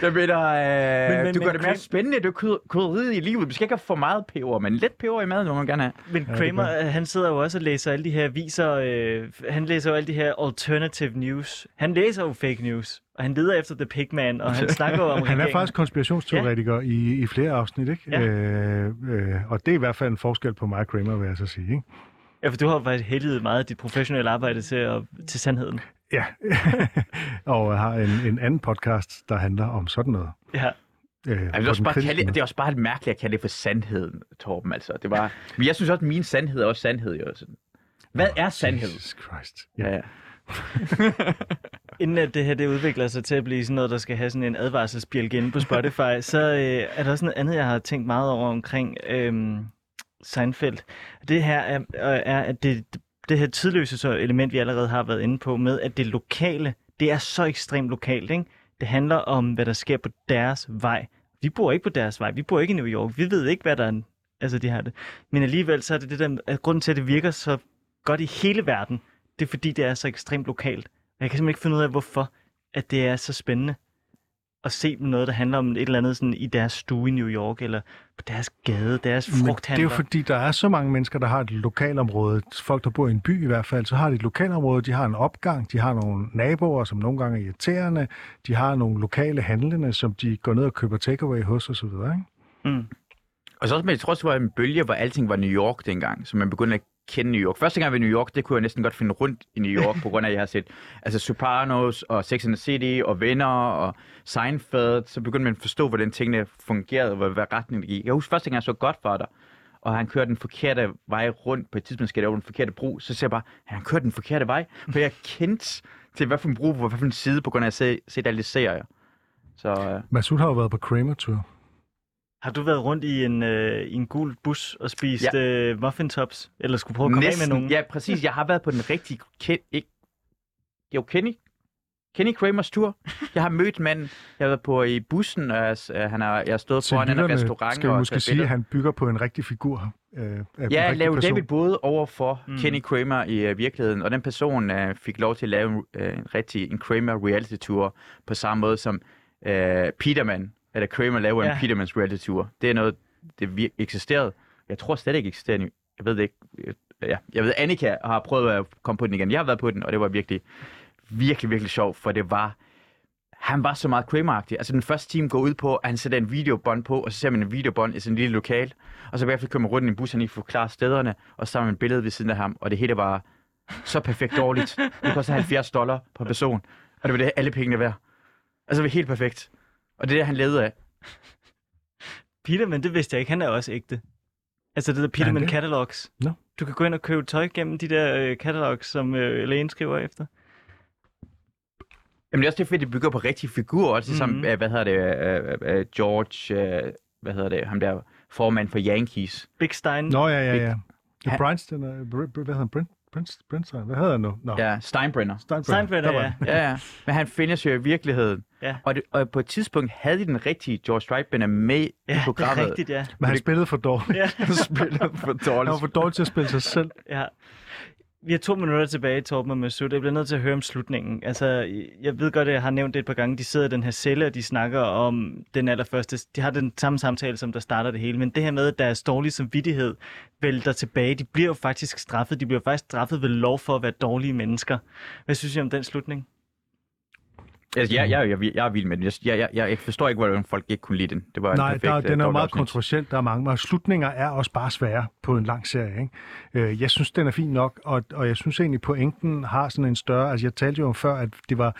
jeg mener, øh, Men- men- du men gør det mere spændende, du kryd- krydderiet i livet. Vi skal ikke have for meget peber, men lidt peber i maden, må man gerne have. Men Kramer, ja, han sidder jo også og læser alle de her viser. Øh, han læser jo alle de her alternative news. Han læser jo fake news. Og han leder efter The Pigman, og han snakker om Han er faktisk konspirationsteoretiker ja. i, i flere afsnit, ikke? Ja. Øh, øh, og det er i hvert fald en forskel på mig og Kramer, vil jeg så sige, ikke? Ja, for du har faktisk heldiget meget af dit professionelle arbejde til, at, til sandheden. Ja, og jeg har en, en anden podcast, der handler om sådan noget. Ja. Øh, Jeg vil på også bare kalde, det er også bare lidt mærkeligt at kalde det for sandheden, Torben. Altså. Det var, men jeg synes også, at min sandhed er også sandhed. Jo. Sådan. Hvad er sandhed? Jesus Christ. Ja, ja. Inden at det her det udvikler sig til at blive sådan noget, der skal have sådan en advarselsbjælke inde på Spotify, så øh, er der også noget andet, jeg har tænkt meget over omkring øh, Seinfeld. Det her er, øh, er at det, det her tidløse så element, vi allerede har været inde på, med at det lokale, det er så ekstremt lokalt. Ikke? Det handler om, hvad der sker på deres vej. Vi bor ikke på deres vej. Vi bor ikke i New York. Vi ved ikke, hvad der er... Altså, de har det. Men alligevel, så er det det der... At grunden til, at det virker så godt i hele verden, det er fordi, det er så ekstremt lokalt. Og jeg kan simpelthen ikke finde ud af, hvorfor at det er så spændende at se noget, der handler om et eller andet sådan i deres stue i New York, eller deres gade, deres Men det er frugthandler. jo fordi, der er så mange mennesker, der har et lokalområde. Folk, der bor i en by i hvert fald, så har de et lokalområde, de har en opgang, de har nogle naboer, som nogle gange er irriterende, de har nogle lokale handlende, som de går ned og køber takeaway hos osv. Ikke? Mm. Og så også, men jeg tror også, det var en bølge, hvor alting var New York dengang, så man begyndte at kende New York. Første gang jeg var i New York, det kunne jeg næsten godt finde rundt i New York, på grund af, at jeg har set altså Sopranos og Sex and the City og Venner og Seinfeld, så begyndte man at forstå, hvordan tingene fungerede, og hvad, hvad retning det gik. Jeg husker første gang, jeg så Godfather, og han kører den forkerte vej rundt på et tidspunkt, skal det over den forkerte bro, så ser jeg bare, at han kører den forkerte vej, for jeg kendte til, hvad for en bro, på hvad for en side, på grund af at jeg set, set alle de serier. Så øh, Masud har jo været på Kramer-tur. Har du været rundt i en, øh, i en gul bus og spist ja. øh, muffin tops? Eller skulle prøve at komme af med nogen? Ja, præcis. Jeg har været på den rigtige... Ken, ikke, jo, Kenny. Kenny Kramers tur. Jeg har mødt manden. Jeg har været på i bussen, og jeg, øh, han har, jeg har stået Så foran en restaurant. skal vi og måske taget sige, at billeder. han bygger på en rigtig figur. Øh, af en Ja, lavede person. David både over for Mm. Kenny Kramer i uh, virkeligheden, og den person uh, fik lov til at lave uh, en rigtig en Kramer reality tour på samme måde som uh, Peterman, eller Kramer laver ja. En Petermans reality tour. Det er noget, det eksisterede. Jeg tror slet ikke eksisterer nu. Jeg ved det ikke. Ja, jeg ved, Annika har prøvet at komme på den igen. Jeg har været på den, og det var virkelig, virkelig, virkelig sjovt, for det var, han var så meget Kramer-agtig. Altså den første time går ud på, at han sætter en videobånd på, og så ser man en videobånd i sådan en lille lokal. Og så bagefter kører man rundt i en bus, han ikke forklarer stederne, og så tager man et billede ved siden af ham, og det hele var så perfekt dårligt. Det koster 70 dollar per person, og det var det alle pengene værd. Altså det var helt perfekt. Og det er det, han levede af. Peterman, det vidste jeg ikke. Han er også ægte. Altså det der Peterman det? Catalogs. Nå. Du kan gå ind og købe tøj gennem de der øh, catalogs, som øh, lægen skriver efter. Jamen det er også det, fordi det bygger på rigtige figurer, også ligesom, Mhm. mm-hmm. hvad hedder det, øh, øh, George, øh, hvad hedder det, ham der formand for Yankees. Big Stein. Nå, ja, ja, ja. Ja, Han- Bryanston, øh, Br- Br- hvad hedder han? Brent, hvad hedder han nu? Nå, Ja, Steinbrenner. Steinbrenner. Steinbrenner, ja. Ja, ja. Men han findes jo i virkeligheden. Ja. Og, det, og på et tidspunkt havde de den rigtige George Steinbrenner med i Ja, det er programmet. rigtigt, ja. Men han spillede for dårligt. ja. Han spiller for Han dårligt. var for dårlig til at spille sig selv. ja. Vi har to minutter tilbage, Torben og Masud. Jeg bliver nødt til at høre om slutningen. Altså, jeg ved godt, at jeg har nævnt det et par gange. De sidder i den her celle, og de snakker om den allerførste. De har den samme samtale, som der starter det hele. Men det her med, at deres dårlige samvittighed vælter tilbage. De bliver jo faktisk straffet. De bliver faktisk straffet ved lov for at være dårlige mennesker. Hvad synes I om den slutning? Altså, jeg, jeg, jeg, jeg er vild med den. Jeg, jeg, jeg, jeg forstår ikke, hvordan folk ikke kunne lide den. Det var en Nej, perfekt, der, øh, den er jo meget kontroversiel. Der er mange, og slutninger er også bare svære på en lang serie. Ikke? Øh, Jeg synes, den er fin nok, og, og jeg synes egentlig, pointen har sådan en større... Altså, jeg talte jo om før, at det, var,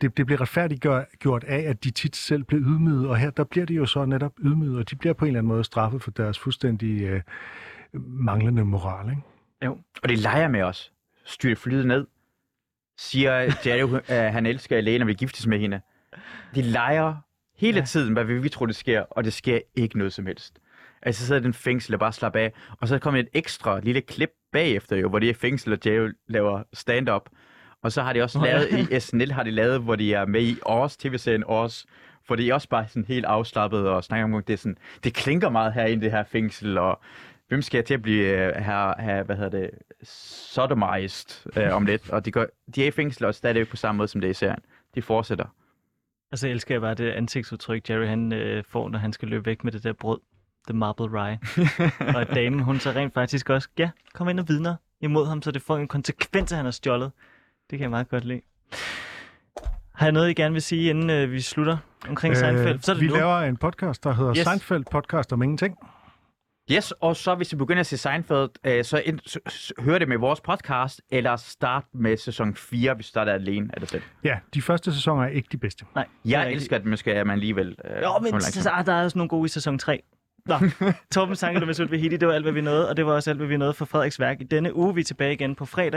det, det blev retfærdiggjort af, at de tit selv blev ydmyget, og her der bliver de jo så netop ydmyget, og de bliver på en eller anden måde straffet for deres fuldstændig øh, manglende moral. Ikke? Jo. Og det leger med os. Styr flyet ned. Siger Jerry, at han elsker Elena og vil giftes med hende. De leger hele Ja. tiden, hvad vi, vi tror, det sker, og det sker ikke noget som helst. Altså, så sidder den fængsel og bare slapper af. Og så kommer et ekstra lille klip bagefter, jo, hvor de er fængsel, og Jerry laver stand-up. Og så har de også lavet, i SNL har de lavet, hvor de er med i Års, tv-serien Års, hvor de er også bare sådan helt afslappet og snakker om, det er sådan, det klinker meget her i det her fængsel, og hvem skal jeg til at blive uh, her, her, hvad hedder det, sodomized uh, om lidt. Og de, går, de er i fængsel og stadigvæk på samme måde, som det er i serien. De fortsætter. Og så elsker jeg bare det ansigtsudtryk, Jerry han øh, får, når han skal løbe væk med det der brød. The marble rye. og damen, hun så rent faktisk også, ja, kommer ind og vidner imod ham, så det får en konsekvens, at han har stjålet. Det kan jeg meget godt lide. Har jeg noget, I gerne vil sige, inden øh, vi slutter omkring Seinfeld? Så er det Øh, vi nu. laver en podcast, der hedder yes. Seinfeld Podcast om ingenting. Yes, og så hvis I begynder at se Seinfeld, øh, så, ind, så, så hør det med vores podcast, eller start med sæson 4, hvis du starter alene af det selv. Ja, de første sæsoner er ikke de bedste. Nej, det Jeg rigtigt. elsker, at man skal, man alligevel... Øh, Jo, men så, der er også nogle gode i sæson 3. Nå, Torben Sanke, du med Vahidi, det var alt, hvad vi nåede, og det var også alt, hvad vi nåede for Frederiks værk. I denne uge vi er tilbage igen på fredag